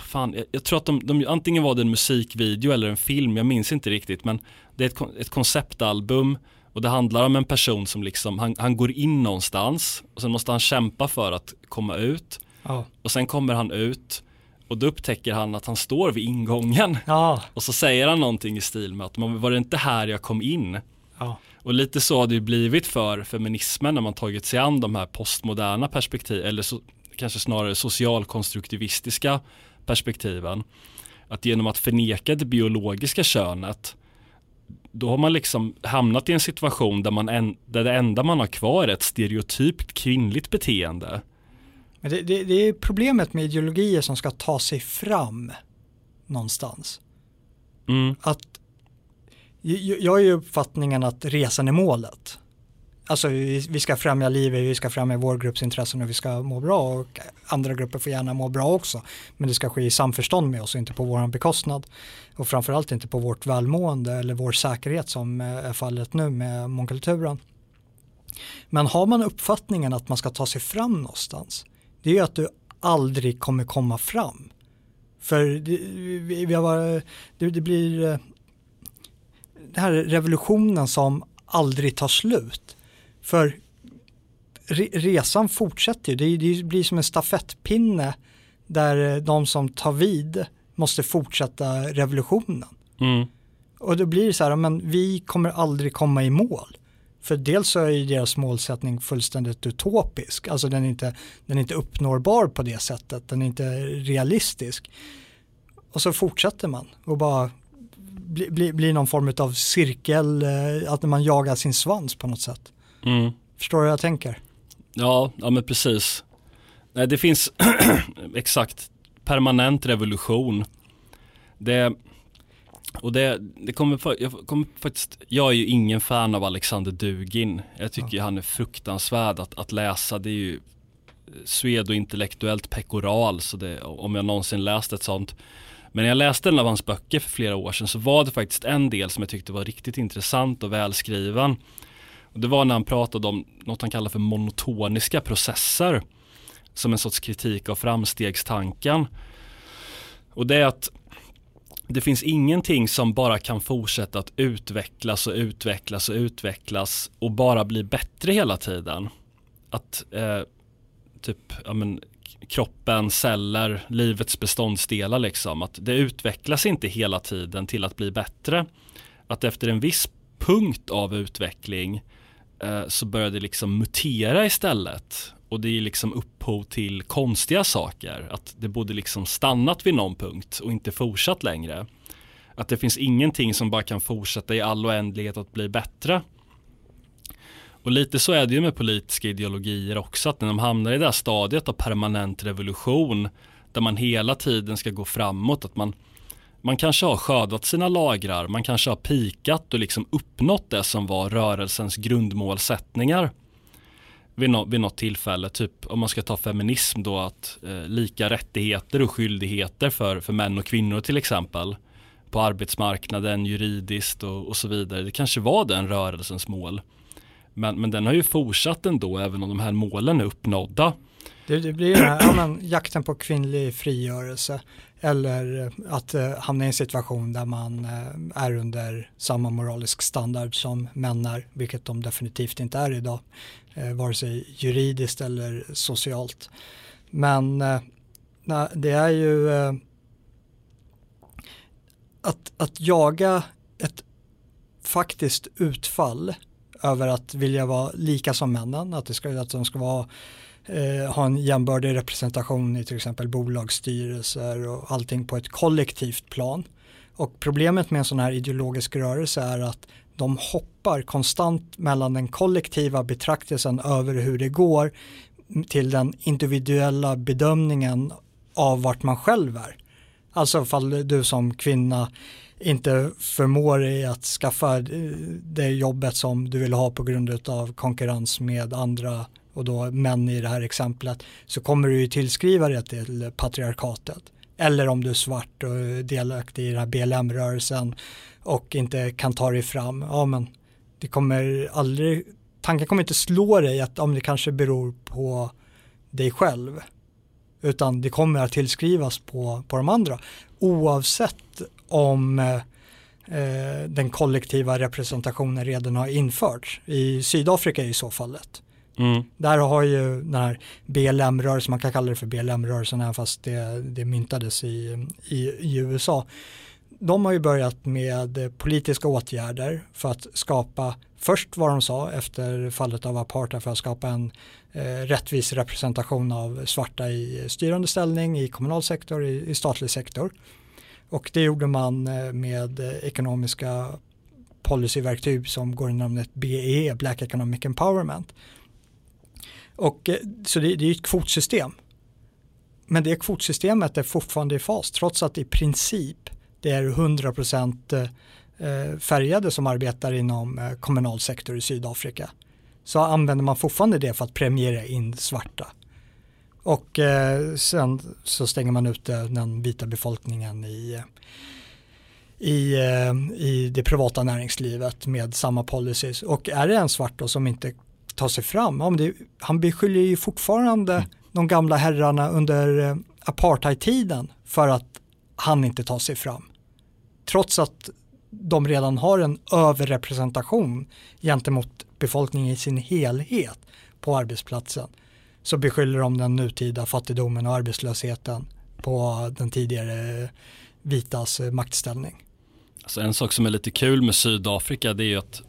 Fan, jag, jag, tror att de, de, antingen var det en musikvideo eller en film, jag minns inte riktigt men det är ett, ett konceptalbum och det handlar om en person som liksom, han, han går in någonstans och sen måste han kämpa för att komma ut. Ja. Och sen kommer han ut och då upptäcker han att han står vid ingången. Ja. Och så säger han någonting i stil med att var det inte här jag kom in? Ja. Och lite så har det ju blivit för feminismen när man tagit sig an de här postmoderna perspektiv eller så, kanske snarare socialkonstruktivistiska perspektiven. Att genom att förneka det biologiska könet då har man liksom hamnat i en situation där, man en, där det enda man har kvar är ett stereotypt kvinnligt beteende. Men det, det, det är problemet med ideologier som ska ta sig fram någonstans. Mm. Att, jag, jag är ju uppfattningen att resan är målet. Alltså vi, vi ska främja livet, vi ska främja vår grupps intressen och vi ska må bra och andra grupper får gärna må bra också. Men det ska ske i samförstånd med oss och inte på vår bekostnad. Och framförallt inte på vårt välmående eller vår säkerhet som eh, är fallet nu med mångkulturen. Men har man uppfattningen att man ska ta sig fram någonstans, det är ju att du aldrig kommer komma fram. För det, vi, har, det, det blir eh, den här revolutionen som aldrig tar slut. För resan fortsätter ju, det, blir som en stafettpinne där eh, de som tar vid måste fortsätta revolutionen. Mm. Och då blir det så här, men vi kommer aldrig komma i mål. För dels så är ju deras målsättning fullständigt utopisk, alltså den är, inte, den är inte uppnåbar på det sättet, den är inte realistisk. Och så fortsätter man och bara blir bli, bli någon form av cirkel, eh, att man jagar sin svans på något sätt. Mm. Förstår du hur jag tänker? Ja, ja men precis. Nej, det finns exakt permanent revolution. Det, och det, det kommer, jag kommer faktiskt, jag är ju ingen fan av Alexander Dugin. Jag tycker ja. han är fruktansvärd att, att läsa. Det är ju sved och intellektuellt pekoral, så det, om jag någonsin läst ett sånt. Men när jag läste en av hans böcker för flera år sedan så var det faktiskt en del som jag tyckte var riktigt intressant och välskriven. Och det var när han pratade om något han kallar för monotoniska processer som en sorts kritik av framstegstanken. Och det är att det finns ingenting som bara kan fortsätta att utvecklas och utvecklas och utvecklas och bara bli bättre hela tiden. Att eh, typ, ja men, kroppen, celler, livets beståndsdelar liksom. Att det utvecklas inte hela tiden till att bli bättre. Att efter en viss punkt av utveckling eh, så börjar det liksom mutera istället. Och det är liksom upphov till konstiga saker. Att det borde liksom stannat vid någon punkt och inte fortsatt längre. Att det finns ingenting som bara kan fortsätta i all oändlighet att bli bättre. Och lite så är det ju med politiska ideologier också, att när de hamnar i det här stadiet av permanent revolution, där man hela tiden ska gå framåt, att man, man kanske har skördat sina lagrar, man kanske har pikat och liksom uppnått det som var rörelsens grundmålsättningar vid, no vid något tillfälle, typ om man ska ta feminism då, att eh, lika rättigheter och skyldigheter för, för män och kvinnor till exempel på arbetsmarknaden, juridiskt och, och så vidare. Det kanske var den rörelsens mål. Men, men den har ju fortsatt ändå även om de här målen är uppnådda. Det, det blir den här, ja, men, jakten på kvinnlig frigörelse eller att eh, hamna i en situation där man eh, är under samma moralisk standard som män är, vilket de definitivt inte är idag, eh, vare sig juridiskt eller socialt. Men eh, det är ju eh, att, att jaga ett faktiskt utfall över att vilja vara lika som männen, att, det ska, att de ska vara eh, ha en jämbördig representation i till exempel bolagsstyrelser och allting på ett kollektivt plan. Och problemet med en sån här ideologisk rörelse är att de hoppar konstant mellan den kollektiva betraktelsen över hur det går till den individuella bedömningen av vart man själv är. Alltså fall du som kvinna inte förmår dig att skaffa eh, det jobbet som du vill ha på grund av konkurrens med andra och då män i det här exemplet så kommer du ju tillskriva det till patriarkatet. Eller om du är svart och delaktig i den här BLM-rörelsen och inte kan ta dig fram. Ja men det kommer aldrig, tanken kommer inte slå dig att om det kanske beror på dig själv. Utan det kommer att tillskrivas på, på de andra. Oavsett om eh, den kollektiva representationen redan har införts. I Sydafrika i så fallet. Mm. Där har ju den här BLM-rörelsen, man kan kalla det för BLM-rörelsen även fast det, det myntades i, i, i, USA. De har ju börjat med politiska åtgärder för att skapa, först vad de sa efter fallet av apartheid för att skapa en eh, rättvis representation av svarta i styrande ställning, i kommunal sektor, i, i statlig sektor. Och det gjorde man eh, med ekonomiska policyverktyg som går under namnet BE, Black Economic Empowerment. Och, eh, så det, det är ett kvotsystem. Men det kvotsystemet är fortfarande i fas trots att i princip det är 100% eh, eh, färgade som arbetar inom kommunal sektor i Sydafrika. Så använder man fortfarande det för att premiera in svarta. Och sen så stänger man ut den vita befolkningen i, i, i det privata näringslivet med samma policies. Och är det en svart då som inte ta sig fram. Ja, det, han beskyller ju fortfarande mm. de gamla herrarna under eh, apartheidtiden för att han inte tar sig fram. Trots att de redan har en överrepresentation gentemot befolkningen i sin helhet på arbetsplatsen så beskyller de den nutida fattigdomen och arbetslösheten på den tidigare vitas maktställning. Alltså en sak som är lite kul med Sydafrika det är att,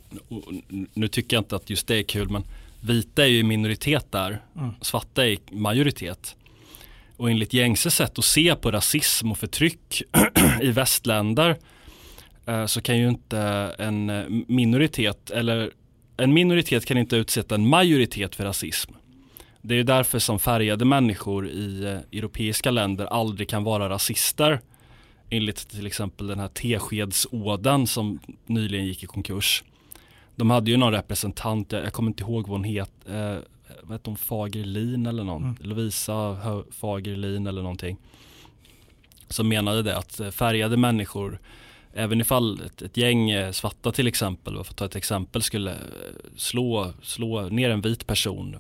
nu tycker jag inte att just det är kul men vita är ju minoritet där, mm. svarta är majoritet. Och enligt gängse sätt att se på rasism och förtryck i västländer eh, så kan ju inte en minoritet eller en minoritet kan inte utsätta en majoritet för rasism. Det är därför som färgade människor i eh, europeiska länder aldrig kan vara rasister enligt till exempel den här teskedsådan som nyligen gick i konkurs. De hade ju någon representant, jag, jag kommer inte ihåg vad hon het, eh, hette hon, Fagerlin eller någon, mm. Lovisa Fagerlin eller någonting. Som menade det att eh, färgade människor, även ifall ett, ett gäng eh, svarta till exempel, för att ta ett exempel, skulle eh, slå, slå ner en vit person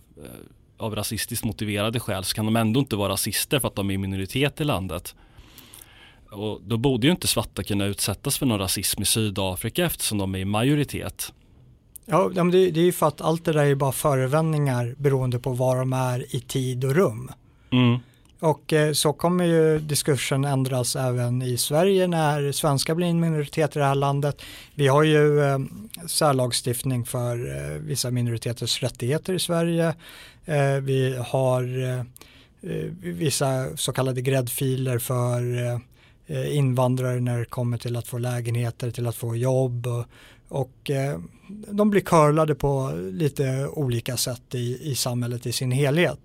av rasistiskt motiverade skäl så kan de ändå inte vara rasister för att de är minoritet i landet. Och då borde ju inte svarta kunna utsättas för någon rasism i Sydafrika eftersom de är i majoritet. Ja, det, det är ju för att allt det där är bara förevändningar beroende på var de är i tid och rum. Mm. Och eh, så kommer ju diskursen ändras även i Sverige när svenskar blir en minoritet i det här landet. Vi har ju eh, särlagstiftning för eh, vissa minoriteters rättigheter i Sverige. Eh, vi har eh, vissa så kallade gräddfiler för invandrare när det kommer till att få lägenheter, till att få jobb och, och de blir curlade på lite olika sätt i, i samhället i sin helhet.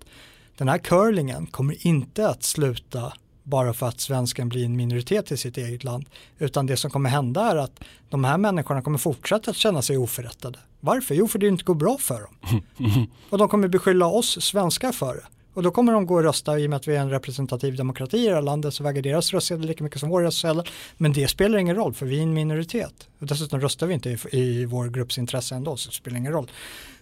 Den här curlingen kommer inte att sluta bara för att svensken blir en minoritet i sitt eget land. Utan det som kommer hända är att de här människorna kommer fortsätta att känna sig oförrättade. Varför? Jo, för det inte går bra för dem. Och de kommer beskylla oss svenskar för det. Och då kommer de gå och rösta i och med att vi är en representativ demokrati i det här landet så väger deras röstsedel lika mycket som vår röstsedel. Men det spelar ingen roll för vi är en minoritet. Och dessutom röstar vi inte i, i vår grupps intresse ändå så det spelar ingen roll.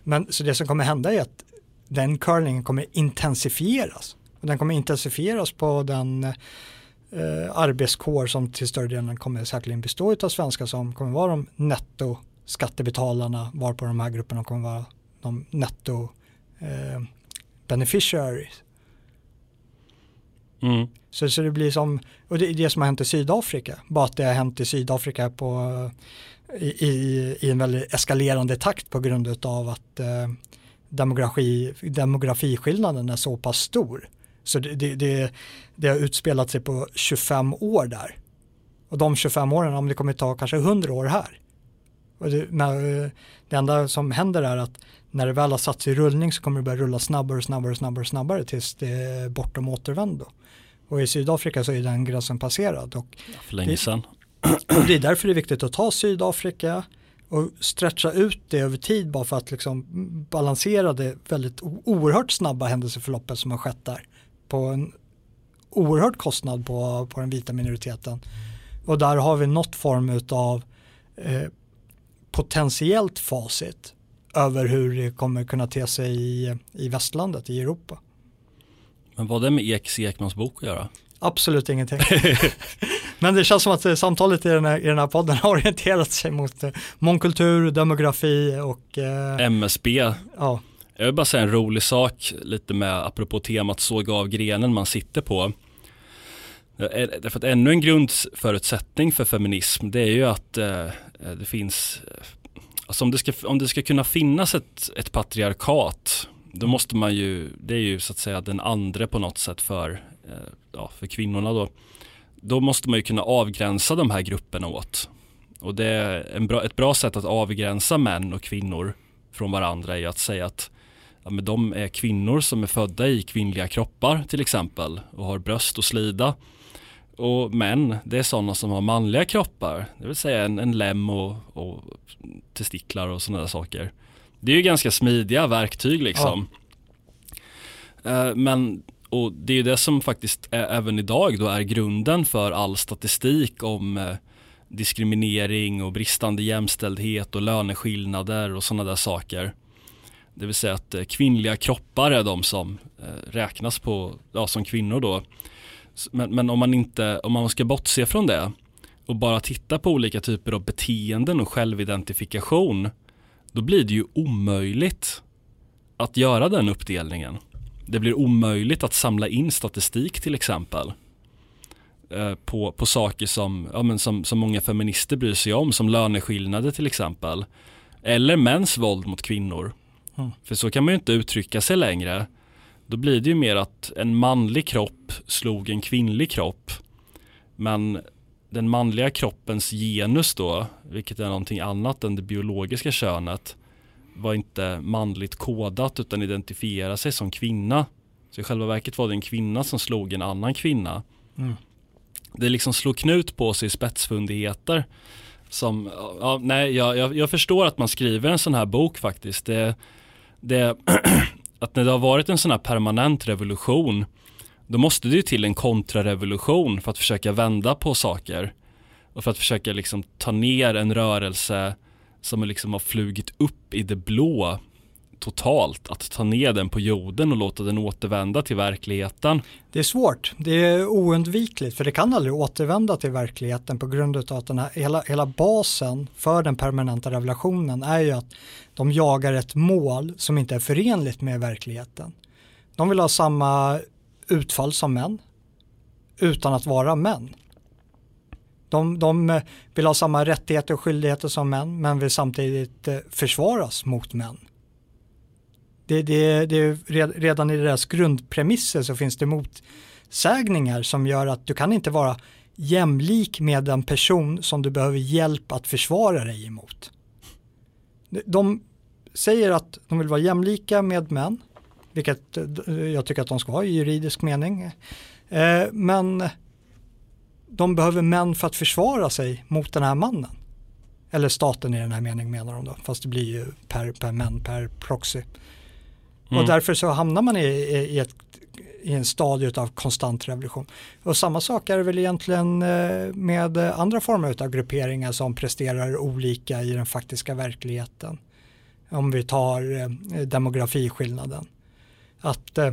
Men så det som kommer hända är att den curlingen kommer intensifieras. Och den kommer intensifieras på den eh, arbetskår som till större delen kommer säkerligen bestå av svenskar som kommer vara de netto skattebetalarna varpå de här grupperna kommer vara de netto eh, beneficiaries. Mm. Så, så det blir som, och det är det som har hänt i Sydafrika, bara att det har hänt i Sydafrika på, i, i, i en väldigt eskalerande takt på grund av att eh, demografi, demografiskillnaden är så pass stor. Så det, det, det, det har utspelat sig på 25 år där. Och de 25 åren, om det kommer ta kanske 100 år här. Och det, när, det enda som händer är att när det väl har satt sig i rullning så kommer det börja rulla snabbare och snabbare och snabbare och snabbare tills det är bortom återvändo. Och i Sydafrika så är den gränsen passerad. Och ja, för länge sedan. Och det är därför det är viktigt att ta Sydafrika och stretcha ut det över tid bara för att liksom balansera det väldigt oerhört snabba händelseförloppet som har skett där på en oerhörd kostnad på, på den vita minoriteten. Och där har vi något form av eh, potentiellt facit över hur det kommer kunna te sig i, i västlandet, i Europa. Men vad det med Eks Ekmans bok att göra? Absolut ingenting. Men det känns som att samtalet i den här, i den här podden har orienterat sig mot eh, mångkultur, demografi och eh, MSB. Ja. Jag vill bara säga en rolig sak lite med apropå temat såga av grenen man sitter på. Därför att ännu en grundförutsättning för feminism det är ju att eh, det finns, alltså om det ska, om det ska kunna finnas ett, ett patriarkat då måste man ju, det är ju så att säga den andra på något sätt för, eh, ja, för kvinnorna då. Då måste man ju kunna avgränsa de här grupperna åt. Och det är en bra, ett bra sätt att avgränsa män och kvinnor från varandra är att säga att ja, men de är kvinnor som är födda i kvinnliga kroppar till exempel och har bröst och slida. Och män, det är sådana som har manliga kroppar, det vill säga en, en lem och, och testiklar och sådana där saker. Det är ju ganska smidiga verktyg liksom. Ja. Uh, men och det är ju det som faktiskt är, även idag då är grunden för all statistik om uh, diskriminering och bristande jämställdhet och löneskillnader och sådana där saker. Det vill säga att uh, kvinnliga kroppar är de som räknas på, ja, som kvinnor då. Men, men, om man inte, om man ska bortse från det och bara titta på olika typer av beteenden och självidentifikation då blir det ju omöjligt att göra den uppdelningen. Det blir omöjligt att samla in statistik till exempel eh, på, på saker som, ja, men som, som många feminister bryr sig om, som löneskillnader till exempel. Eller mäns våld mot kvinnor. Mm. För så kan man ju inte uttrycka sig längre. Då blir det ju mer att en manlig kropp slog en kvinnlig kropp. Men den manliga kroppens genus då, vilket är någonting annat än det biologiska könet, var inte manligt kodat utan identifierade sig som kvinna. Så i själva verket var det en kvinna som slog en annan kvinna. Mm. Det liksom slog knut på sig spetsfundigheter. Som, ja, nej, jag, jag, jag, förstår att man skriver en sån här bok faktiskt. Det, det, att när det har varit en sån här permanent revolution då måste det ju till en kontrarevolution för att försöka vända på saker. Och för att försöka liksom ta ner en rörelse som liksom har flugit upp i det blå totalt. Att ta ner den på jorden och låta den återvända till verkligheten. Det är svårt, det är oundvikligt för det kan aldrig återvända till verkligheten på grund av att den här, hela, hela basen för den permanenta revolutionen är ju att de jagar ett mål som inte är förenligt med verkligheten. De vill ha samma utfall som män utan att vara män. De, de vill ha samma rättigheter och skyldigheter som män men vill samtidigt eh, försvaras mot män. Det, det, det, redan i deras grundpremisser så finns det motsägningar som gör att du kan inte vara jämlik med en person som du behöver hjälp att försvara dig emot. De säger att de vill vara jämlika med män vilket eh, jag tycker att de ska ha i juridisk mening. Eh, men de behöver män för att försvara sig mot den här mannen. Eller staten i den här meningen menar de då, fast det blir ju per, per män, per proxy. Mm. Och därför så hamnar man i, i, ett, i en stadie av konstant revolution. Och samma sak är det väl egentligen eh, med andra former av grupperingar som presterar olika i den faktiska verkligheten. Om vi tar demografiskillnaden att eh,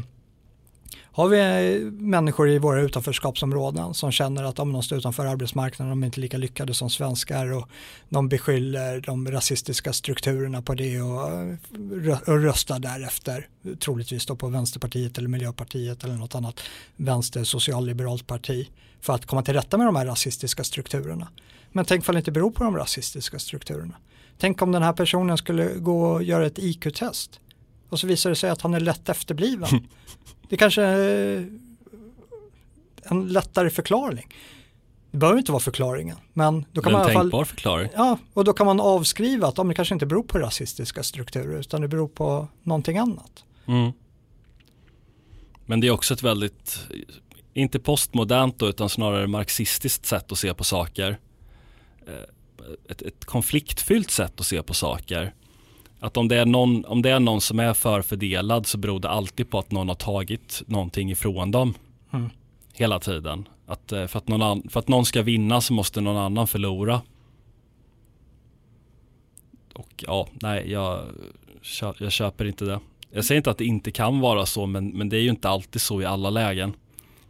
har vi eh, människor i våra utanförskapsområden som känner att de står utanför arbetsmarknaden, de är inte lika lyckade som svenskar och de beskyller de rasistiska strukturerna på det och, eh, och röstar därefter, troligtvis då på Vänsterpartiet eller Miljöpartiet eller något annat vänster socialliberalt parti för att komma till rätta med de här rasistiska strukturerna. Men tänk om det inte beror på de rasistiska strukturerna. Tänk om den här personen skulle gå och göra ett IQ-test och så visar det sig att han är lätt efterbliven. det kanske är en lättare förklaring. Det behöver inte vara förklaringen. Men då kan är man en i alla fall, förklaring. ja, och då kan man avskriva att det kanske inte beror på rasistiska strukturer utan det beror på någonting annat. Mm. Men det är också ett väldigt, inte postmodernt då, utan snarare marxistiskt sätt att se på saker. Eh, Ett, ett konfliktfyllt sätt att se på saker. Att om det, är någon, om det är någon som är förfördelad så beror det alltid på att någon har tagit någonting ifrån dem. Mm. Hela tiden. Att, eh, för, att någon för att någon ska vinna så måste någon annan förlora. Och ja, nej, jag, jag köper inte det. Jag säger inte att det inte kan vara så, men, men det är ju inte alltid så i alla lägen.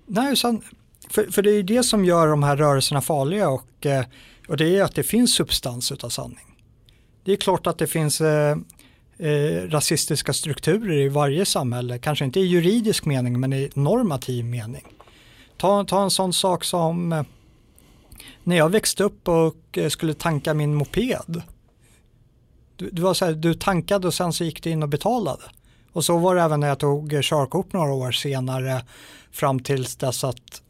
Nej, sen, för, för det är ju det som gör de här rörelserna farliga och, eh, och det är att det finns substans utav sanning. Det är klart att det finns eh, eh, rasistiska strukturer i varje samhälle, kanske inte i juridisk mening men i normativ mening. Ta, ta en sån sak som eh, när jag växte upp och eh, skulle tanka min moped. Du, du, var så här, du tankade och sen så gick du in och betalade. Och så var det även när jag tog körkort några år senare fram tills dess att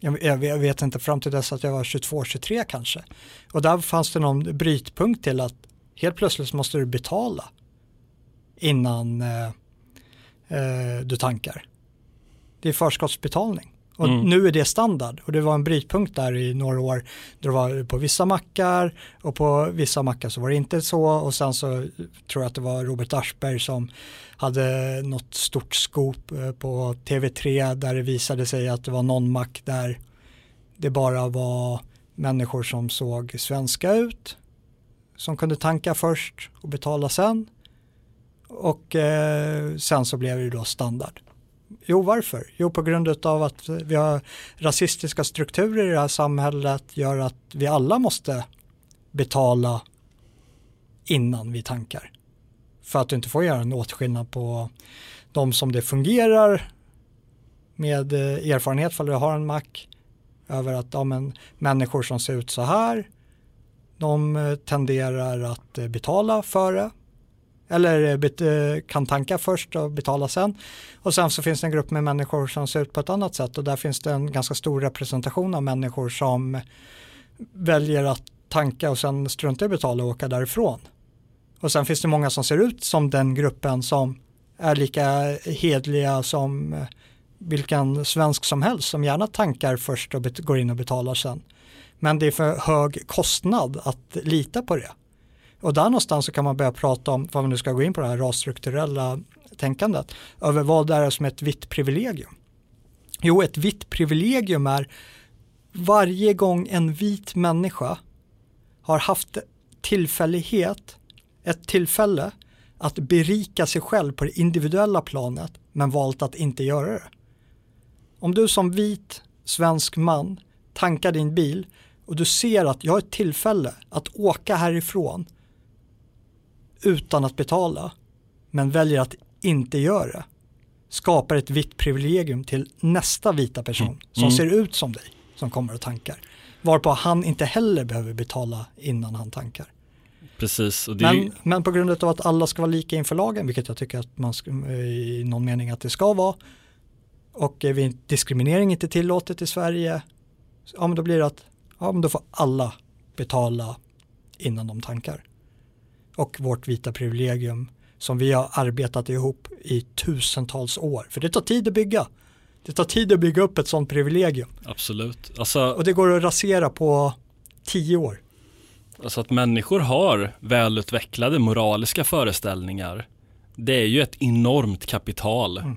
jag vet inte, fram till dess att jag var 22-23 kanske. Och där fanns det någon brytpunkt till att helt plötsligt måste du betala innan eh, eh, du tankar. Det är förskottsbetalning. Och Mm. nu är det standard och det var en brytpunkt där i några år. Det var på vissa mackar och på vissa mackar så var det inte så och sen så tror jag att det var Robert Aschberg som hade något stort scoop eh, på TV3 där det visade sig att det var någon mack där det bara var människor som såg svenska ut som kunde tanka först och betala sen och eh, sen så blev det då standard. Jo, varför? Jo, på grund av att vi har rasistiska strukturer i det här samhället gör att vi alla måste betala innan vi tankar. För att du inte får göra en åtskillnad på de som det fungerar med eh, erfarenhet för du har en mack över att ja, men, människor som ser ut så här de eh, tenderar att eh, betala före eller eh, kan tanka först och betala sen. Och sen så finns det en grupp med människor som ser ut på ett annat sätt och där finns det en ganska stor representation av människor som väljer att tanka och sen strunta i att betala och åka därifrån. Och sen finns det många som ser ut som den gruppen som är lika hedliga som vilken svensk som helst som gärna tankar först och går in och betalar sen. Men det är för hög kostnad att lita på det. Och där någonstans så kan man börja prata om, vad man nu ska gå in på det här rasstrukturella tänkandet, över vad det är som ett vitt privilegium. Jo, ett vitt privilegium är varje gång en vit människa har haft tillfällighet, ett tillfälle att berika sig själv på det individuella planet men valt att inte göra det. Om du som vit svensk man tankar din bil och du ser att jag har ett tillfälle att åka härifrån utan att betala men väljer att inte göra det skapar ett vitt privilegium till nästa vita person Mm. som Mm. ser ut som dig som kommer och tankar. Varpå han inte heller behöver betala innan han tankar. Precis, är ju, Men, men på grund av att alla ska vara lika inför lagen, vilket jag tycker att man ska, i någon mening att det ska vara, och är vi- diskriminering inte tillåtet i Sverige, ja men då blir det att ja, men då får alla betala innan de tankar. Och vårt vita privilegium som vi har arbetat ihop i tusentals år, för det tar tid att bygga. Det tar tid att bygga upp ett sånt privilegium absolut. Alltså, och det går att rasera på tio år. alltså att människor har välutvecklade moraliska föreställningar. Det är ju ett enormt kapital Mm.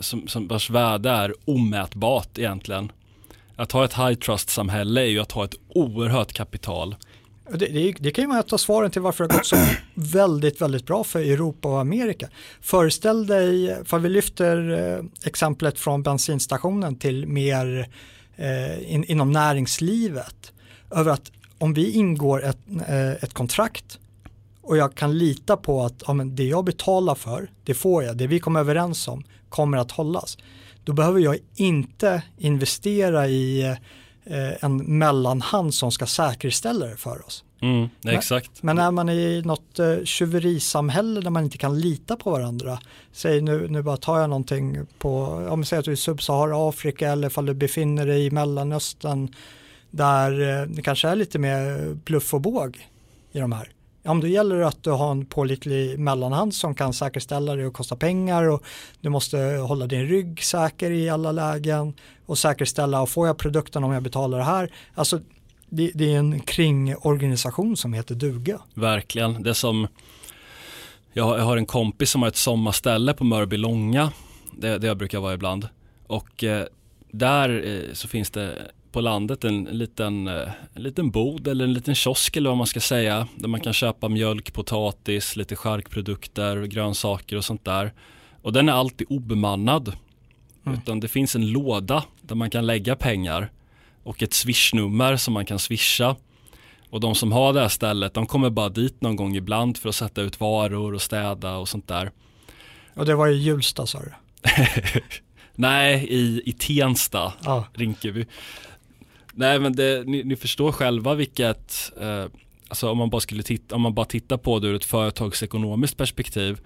som, som vars värde är omätbart egentligen. Att ha ett high trust-samhälle är ju att ha ett oerhört kapital. Det, det, det kan ju vara ett av svaren till varför det har gått så väldigt, väldigt bra för Europa och Amerika. Föreställ dig, för vi lyfter eh, exemplet från bensinstationen till mer eh, in, inom näringslivet, över att om vi ingår ett, eh, ett kontrakt och jag kan lita på att ja, det jag betalar för, det får jag, det vi kommer överens om kommer att hållas. Då behöver jag inte investera i eh, en mellanhand som ska säkerställa det för oss. Mm, exakt. Men, men är man i något eh, tjuverisamhälle där man inte kan lita på varandra, säg nu, nu bara tar jag någonting på, om säger att du är i Subsahara Afrika eller ifall du befinner dig i Mellanöstern där eh, det kanske är lite mer bluff och båg i de här. Om då gäller att du har en pålitlig mellanhand som kan säkerställa det och kosta pengar och du måste hålla din rygg säker i alla lägen och säkerställa och får jag produkten om jag betalar det här. Alltså det, det är en kringorganisation som heter duga. Verkligen, det som jag, jag har en kompis som har ett sommarställe på Mörbylånga, det, det jag brukar vara ibland. Och eh, där eh, så finns det på landet en, liten, eh, en liten bod eller en liten kiosk eller vad man ska säga. Där man kan köpa mjölk, potatis, lite charkprodukter, grönsaker och sånt där. Och den är alltid obemannad. Mm. Utan det finns en låda där man kan lägga pengar och ett swishnummer som man kan swisha. Och de som har det här stället de kommer bara dit någon gång ibland för att sätta ut varor och städa och sånt där. Och det var i Hjulsta sa du? Nej, i, i Tensta, ja. Rinkeby. Nej men det, ni, ni, förstår själva vilket, eh, alltså om man bara skulle titta, om man bara tittar på det ur ett företagsekonomiskt perspektiv,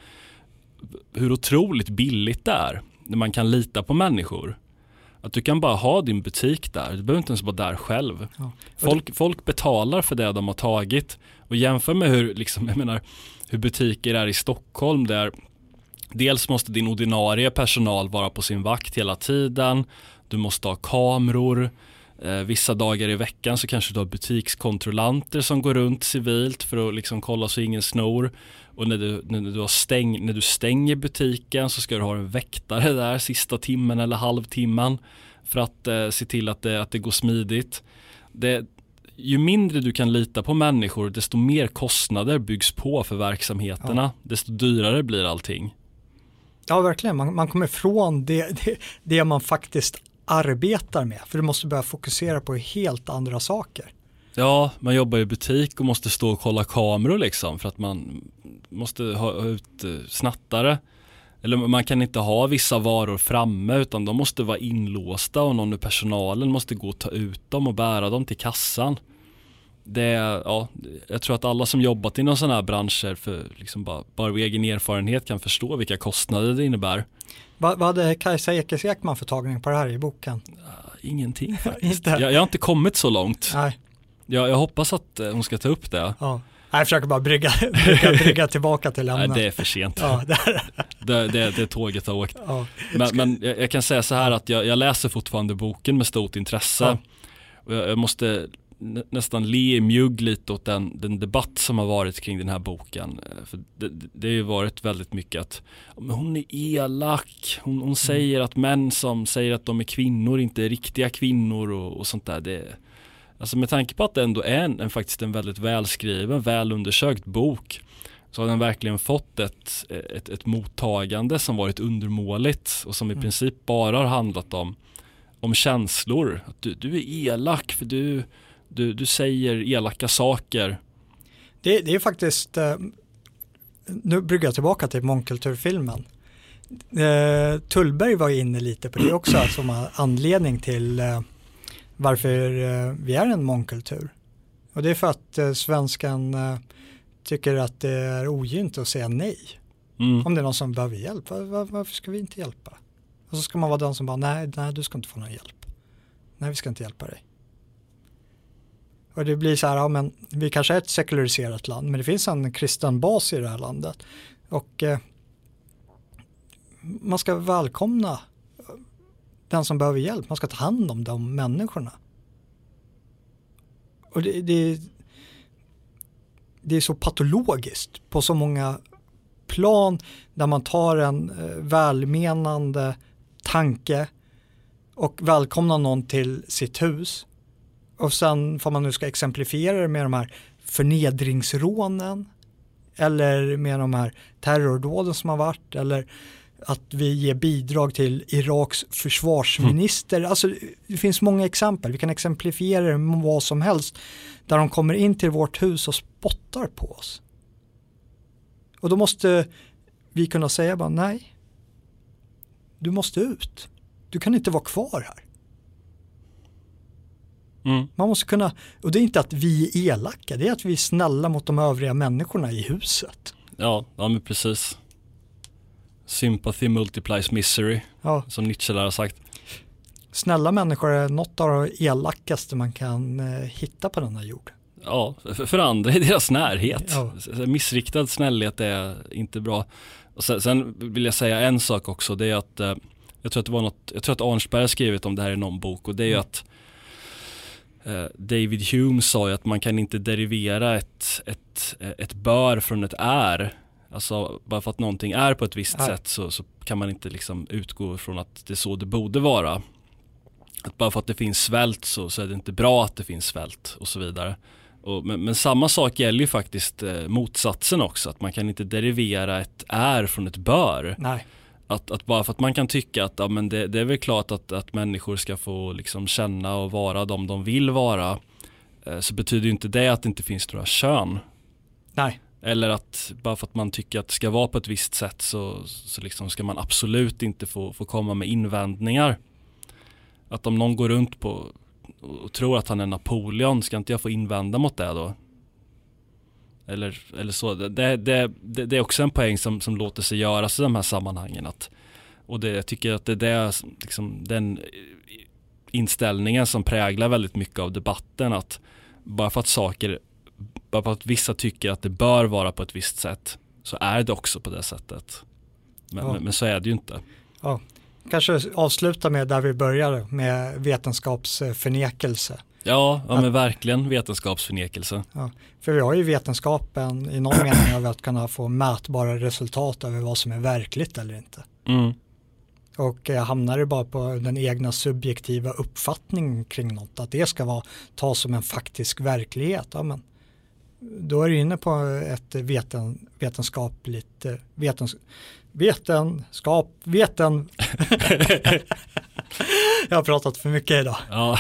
hur otroligt billigt det är när man kan lita på människor. Att du kan bara ha din butik där, du behöver inte ens vara där själv. Ja. Folk, folk betalar för det de har tagit och jämför med hur, liksom, jag menar, hur butiker är i Stockholm där dels måste din ordinarie personal vara på sin vakt hela tiden, du måste ha kameror, vissa dagar i veckan så kanske du har butikskontrollanter som går runt civilt för att liksom kolla så ingen snor och när du, när, du har stäng, när du stänger butiken så ska du ha en väktare där sista timmen eller halvtimmen för att eh, se till att det, att det går smidigt. Det, ju mindre du kan lita på människor desto mer kostnader byggs på för verksamheterna. Ja. Desto dyrare blir allting. Ja, verkligen. Man, man kommer ifrån det, det, det man faktiskt arbetar med. För du måste börja fokusera på helt andra saker. Ja, man jobbar i butik och måste stå och kolla kameror liksom för att man måste ha ut eh, snattare. Eller man kan inte ha vissa varor framme utan de måste vara inlåsta och någon i personalen måste gå och ta ut dem och bära dem till kassan. Det, ja, jag tror att alla som jobbat inom sådana här branscher för liksom bara, bara av egen erfarenhet kan förstå vilka kostnader det innebär. Vad, vad hade Kajsa Ekis Ekman för tagning på det här i boken? ingenting faktiskt. jag, jag, har inte kommit så långt. Nej. Jag, jag hoppas att eh, hon ska ta upp det. Ja. Jag försöker bara brygga, brygga, brygga tillbaka till ämnet. Nej, det är för sent. Ja, det, det, det, tåget har åkt. Ja. Men, men jag, jag, kan säga så här att jag, jag läser fortfarande boken med stort intresse. Ja. Jag, jag måste nästan le mjugg lite åt den, den, debatt som har varit kring den här boken. Eh, för det, det har ju varit väldigt mycket att hon är elak, hon, hon mm. säger att män som säger att de är kvinnor inte är riktiga kvinnor och, och sånt där. Det, alltså med tanke på att det ändå är en, en, faktiskt en väldigt välskriven, välundersökt bok så har den verkligen fått ett, ett, ett mottagande som varit undermåligt och som i mm. princip bara har handlat om, om känslor. Att du, du är elak för du du, du säger elaka saker. Det, det är faktiskt, eh, nu bryggar jag tillbaka till mångkulturfilmen. Eh, Tullberg var inne lite på det också som anledning till eh, varför vi är en mångkultur. Och det är för att svenskan tycker att det är ogint att säga nej. Mm. Om det är någon som behöver hjälp, var, varför ska vi inte hjälpa? Och så ska man vara den som bara, nej, nej du ska inte få någon hjälp. Nej, vi ska inte hjälpa dig. Och det blir så här, ja men vi kanske är ett sekulariserat land men det finns en kristen bas i det här landet. Och eh, man ska välkomna den som behöver hjälp, man ska ta hand om de människorna. Och det, det, det är så patologiskt på så många plan där man tar en eh, välmenande tanke och välkomnar någon till sitt hus och sen får man nu ska exemplifiera det med de här förnedringsrånen eller med de här terrordåden som har varit eller att vi ger bidrag till Iraks försvarsminister. Mm. Alltså det finns många exempel, vi kan exemplifiera det med vad som helst där de kommer in till vårt hus och spottar på oss. Och då måste vi kunna säga bara nej, du måste ut. Du kan inte vara kvar här. Mm. Man måste kunna, och det är inte att vi är elaka, det är att vi är snälla mot de övriga människorna i huset. Ja, ja men precis. Sympathy multiplies misery, ja. som Nietzsche har sagt. Snälla människor är något av det elakaste man kan eh, hitta på denna jord. Ja, för, andra i deras närhet. Ja. Missriktad snällhet är inte bra. Och sen, sen, vill jag säga en sak också, det är att eh, jag tror att det var något, jag tror att Arnsberg har skrivit om det här i någon bok och det är mm. att David Hume sa ju att man kan inte derivera ett, ett, ett bör från ett är. Alltså bara för att någonting är på ett visst är. sätt så, så kan man inte liksom utgå från att det är så det borde vara. Att bara för att det finns svält så, så är det inte bra att det finns svält och så vidare. Och, men, men, samma sak gäller ju faktiskt eh, motsatsen också, att man kan inte derivera ett är från ett bör. Nej. Att, att bara för att man kan tycka att ja, men det, det är väl klart att, att människor ska få liksom känna och vara de de vill vara, eh, så betyder inte det att det inte finns några kön. Nej. Eller att bara för att man tycker att det ska vara på ett visst sätt så, så liksom ska man absolut inte få, få komma med invändningar. Att om någon går runt på och tror att han är Napoleon, ska inte jag få invända mot det då? Eller, eller så. Det, det, det, det är också en poäng som, som låter sig göras i de här sammanhangen. Att, och det, jag tycker att det är liksom, den inställningen som präglar väldigt mycket av debatten. Att bara för att saker, bara för att vissa tycker att det bör vara på ett visst sätt så är det också på det sättet. Men, ja. men, men så är det ju inte. Ja, kanske avsluta med där vi började med vetenskapsförnekelse. Ja, ja men verkligen vetenskapsförnekelse. Ja, för vi har ju vetenskapen i någon mening av att kunna få mätbara resultat över vad som är verkligt eller inte. Mm. Och eh, hamnar det bara på den egna subjektiva uppfattningen kring något, att det ska vara, tas som en faktisk verklighet, ja, men då är du inne på ett veten, vetenskapligt, eh, vetens, vetenskap, veten. jag har pratat för mycket idag. Ja.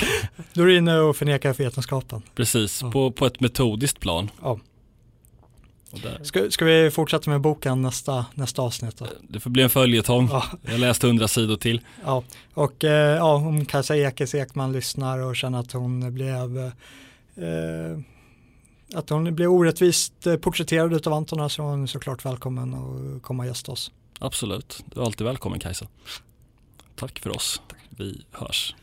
Då är du inne och förnekar vetenskapen. Precis, ja. på, på ett metodiskt plan. Ja. Ska, ska, vi fortsätta med boken nästa, nästa avsnitt? Då? Det får bli en följetong. Ja. Jag läste hundra sidor till. Ja, och eh, ja, om Kajsa Ekes Ekman lyssnar och känner att hon blev eh, att hon blev orättvist eh, porträtterad av Antona så är hon såklart välkommen att komma och gästa oss. Absolut, du är alltid välkommen Kajsa. Tack för oss, Tack. vi hörs.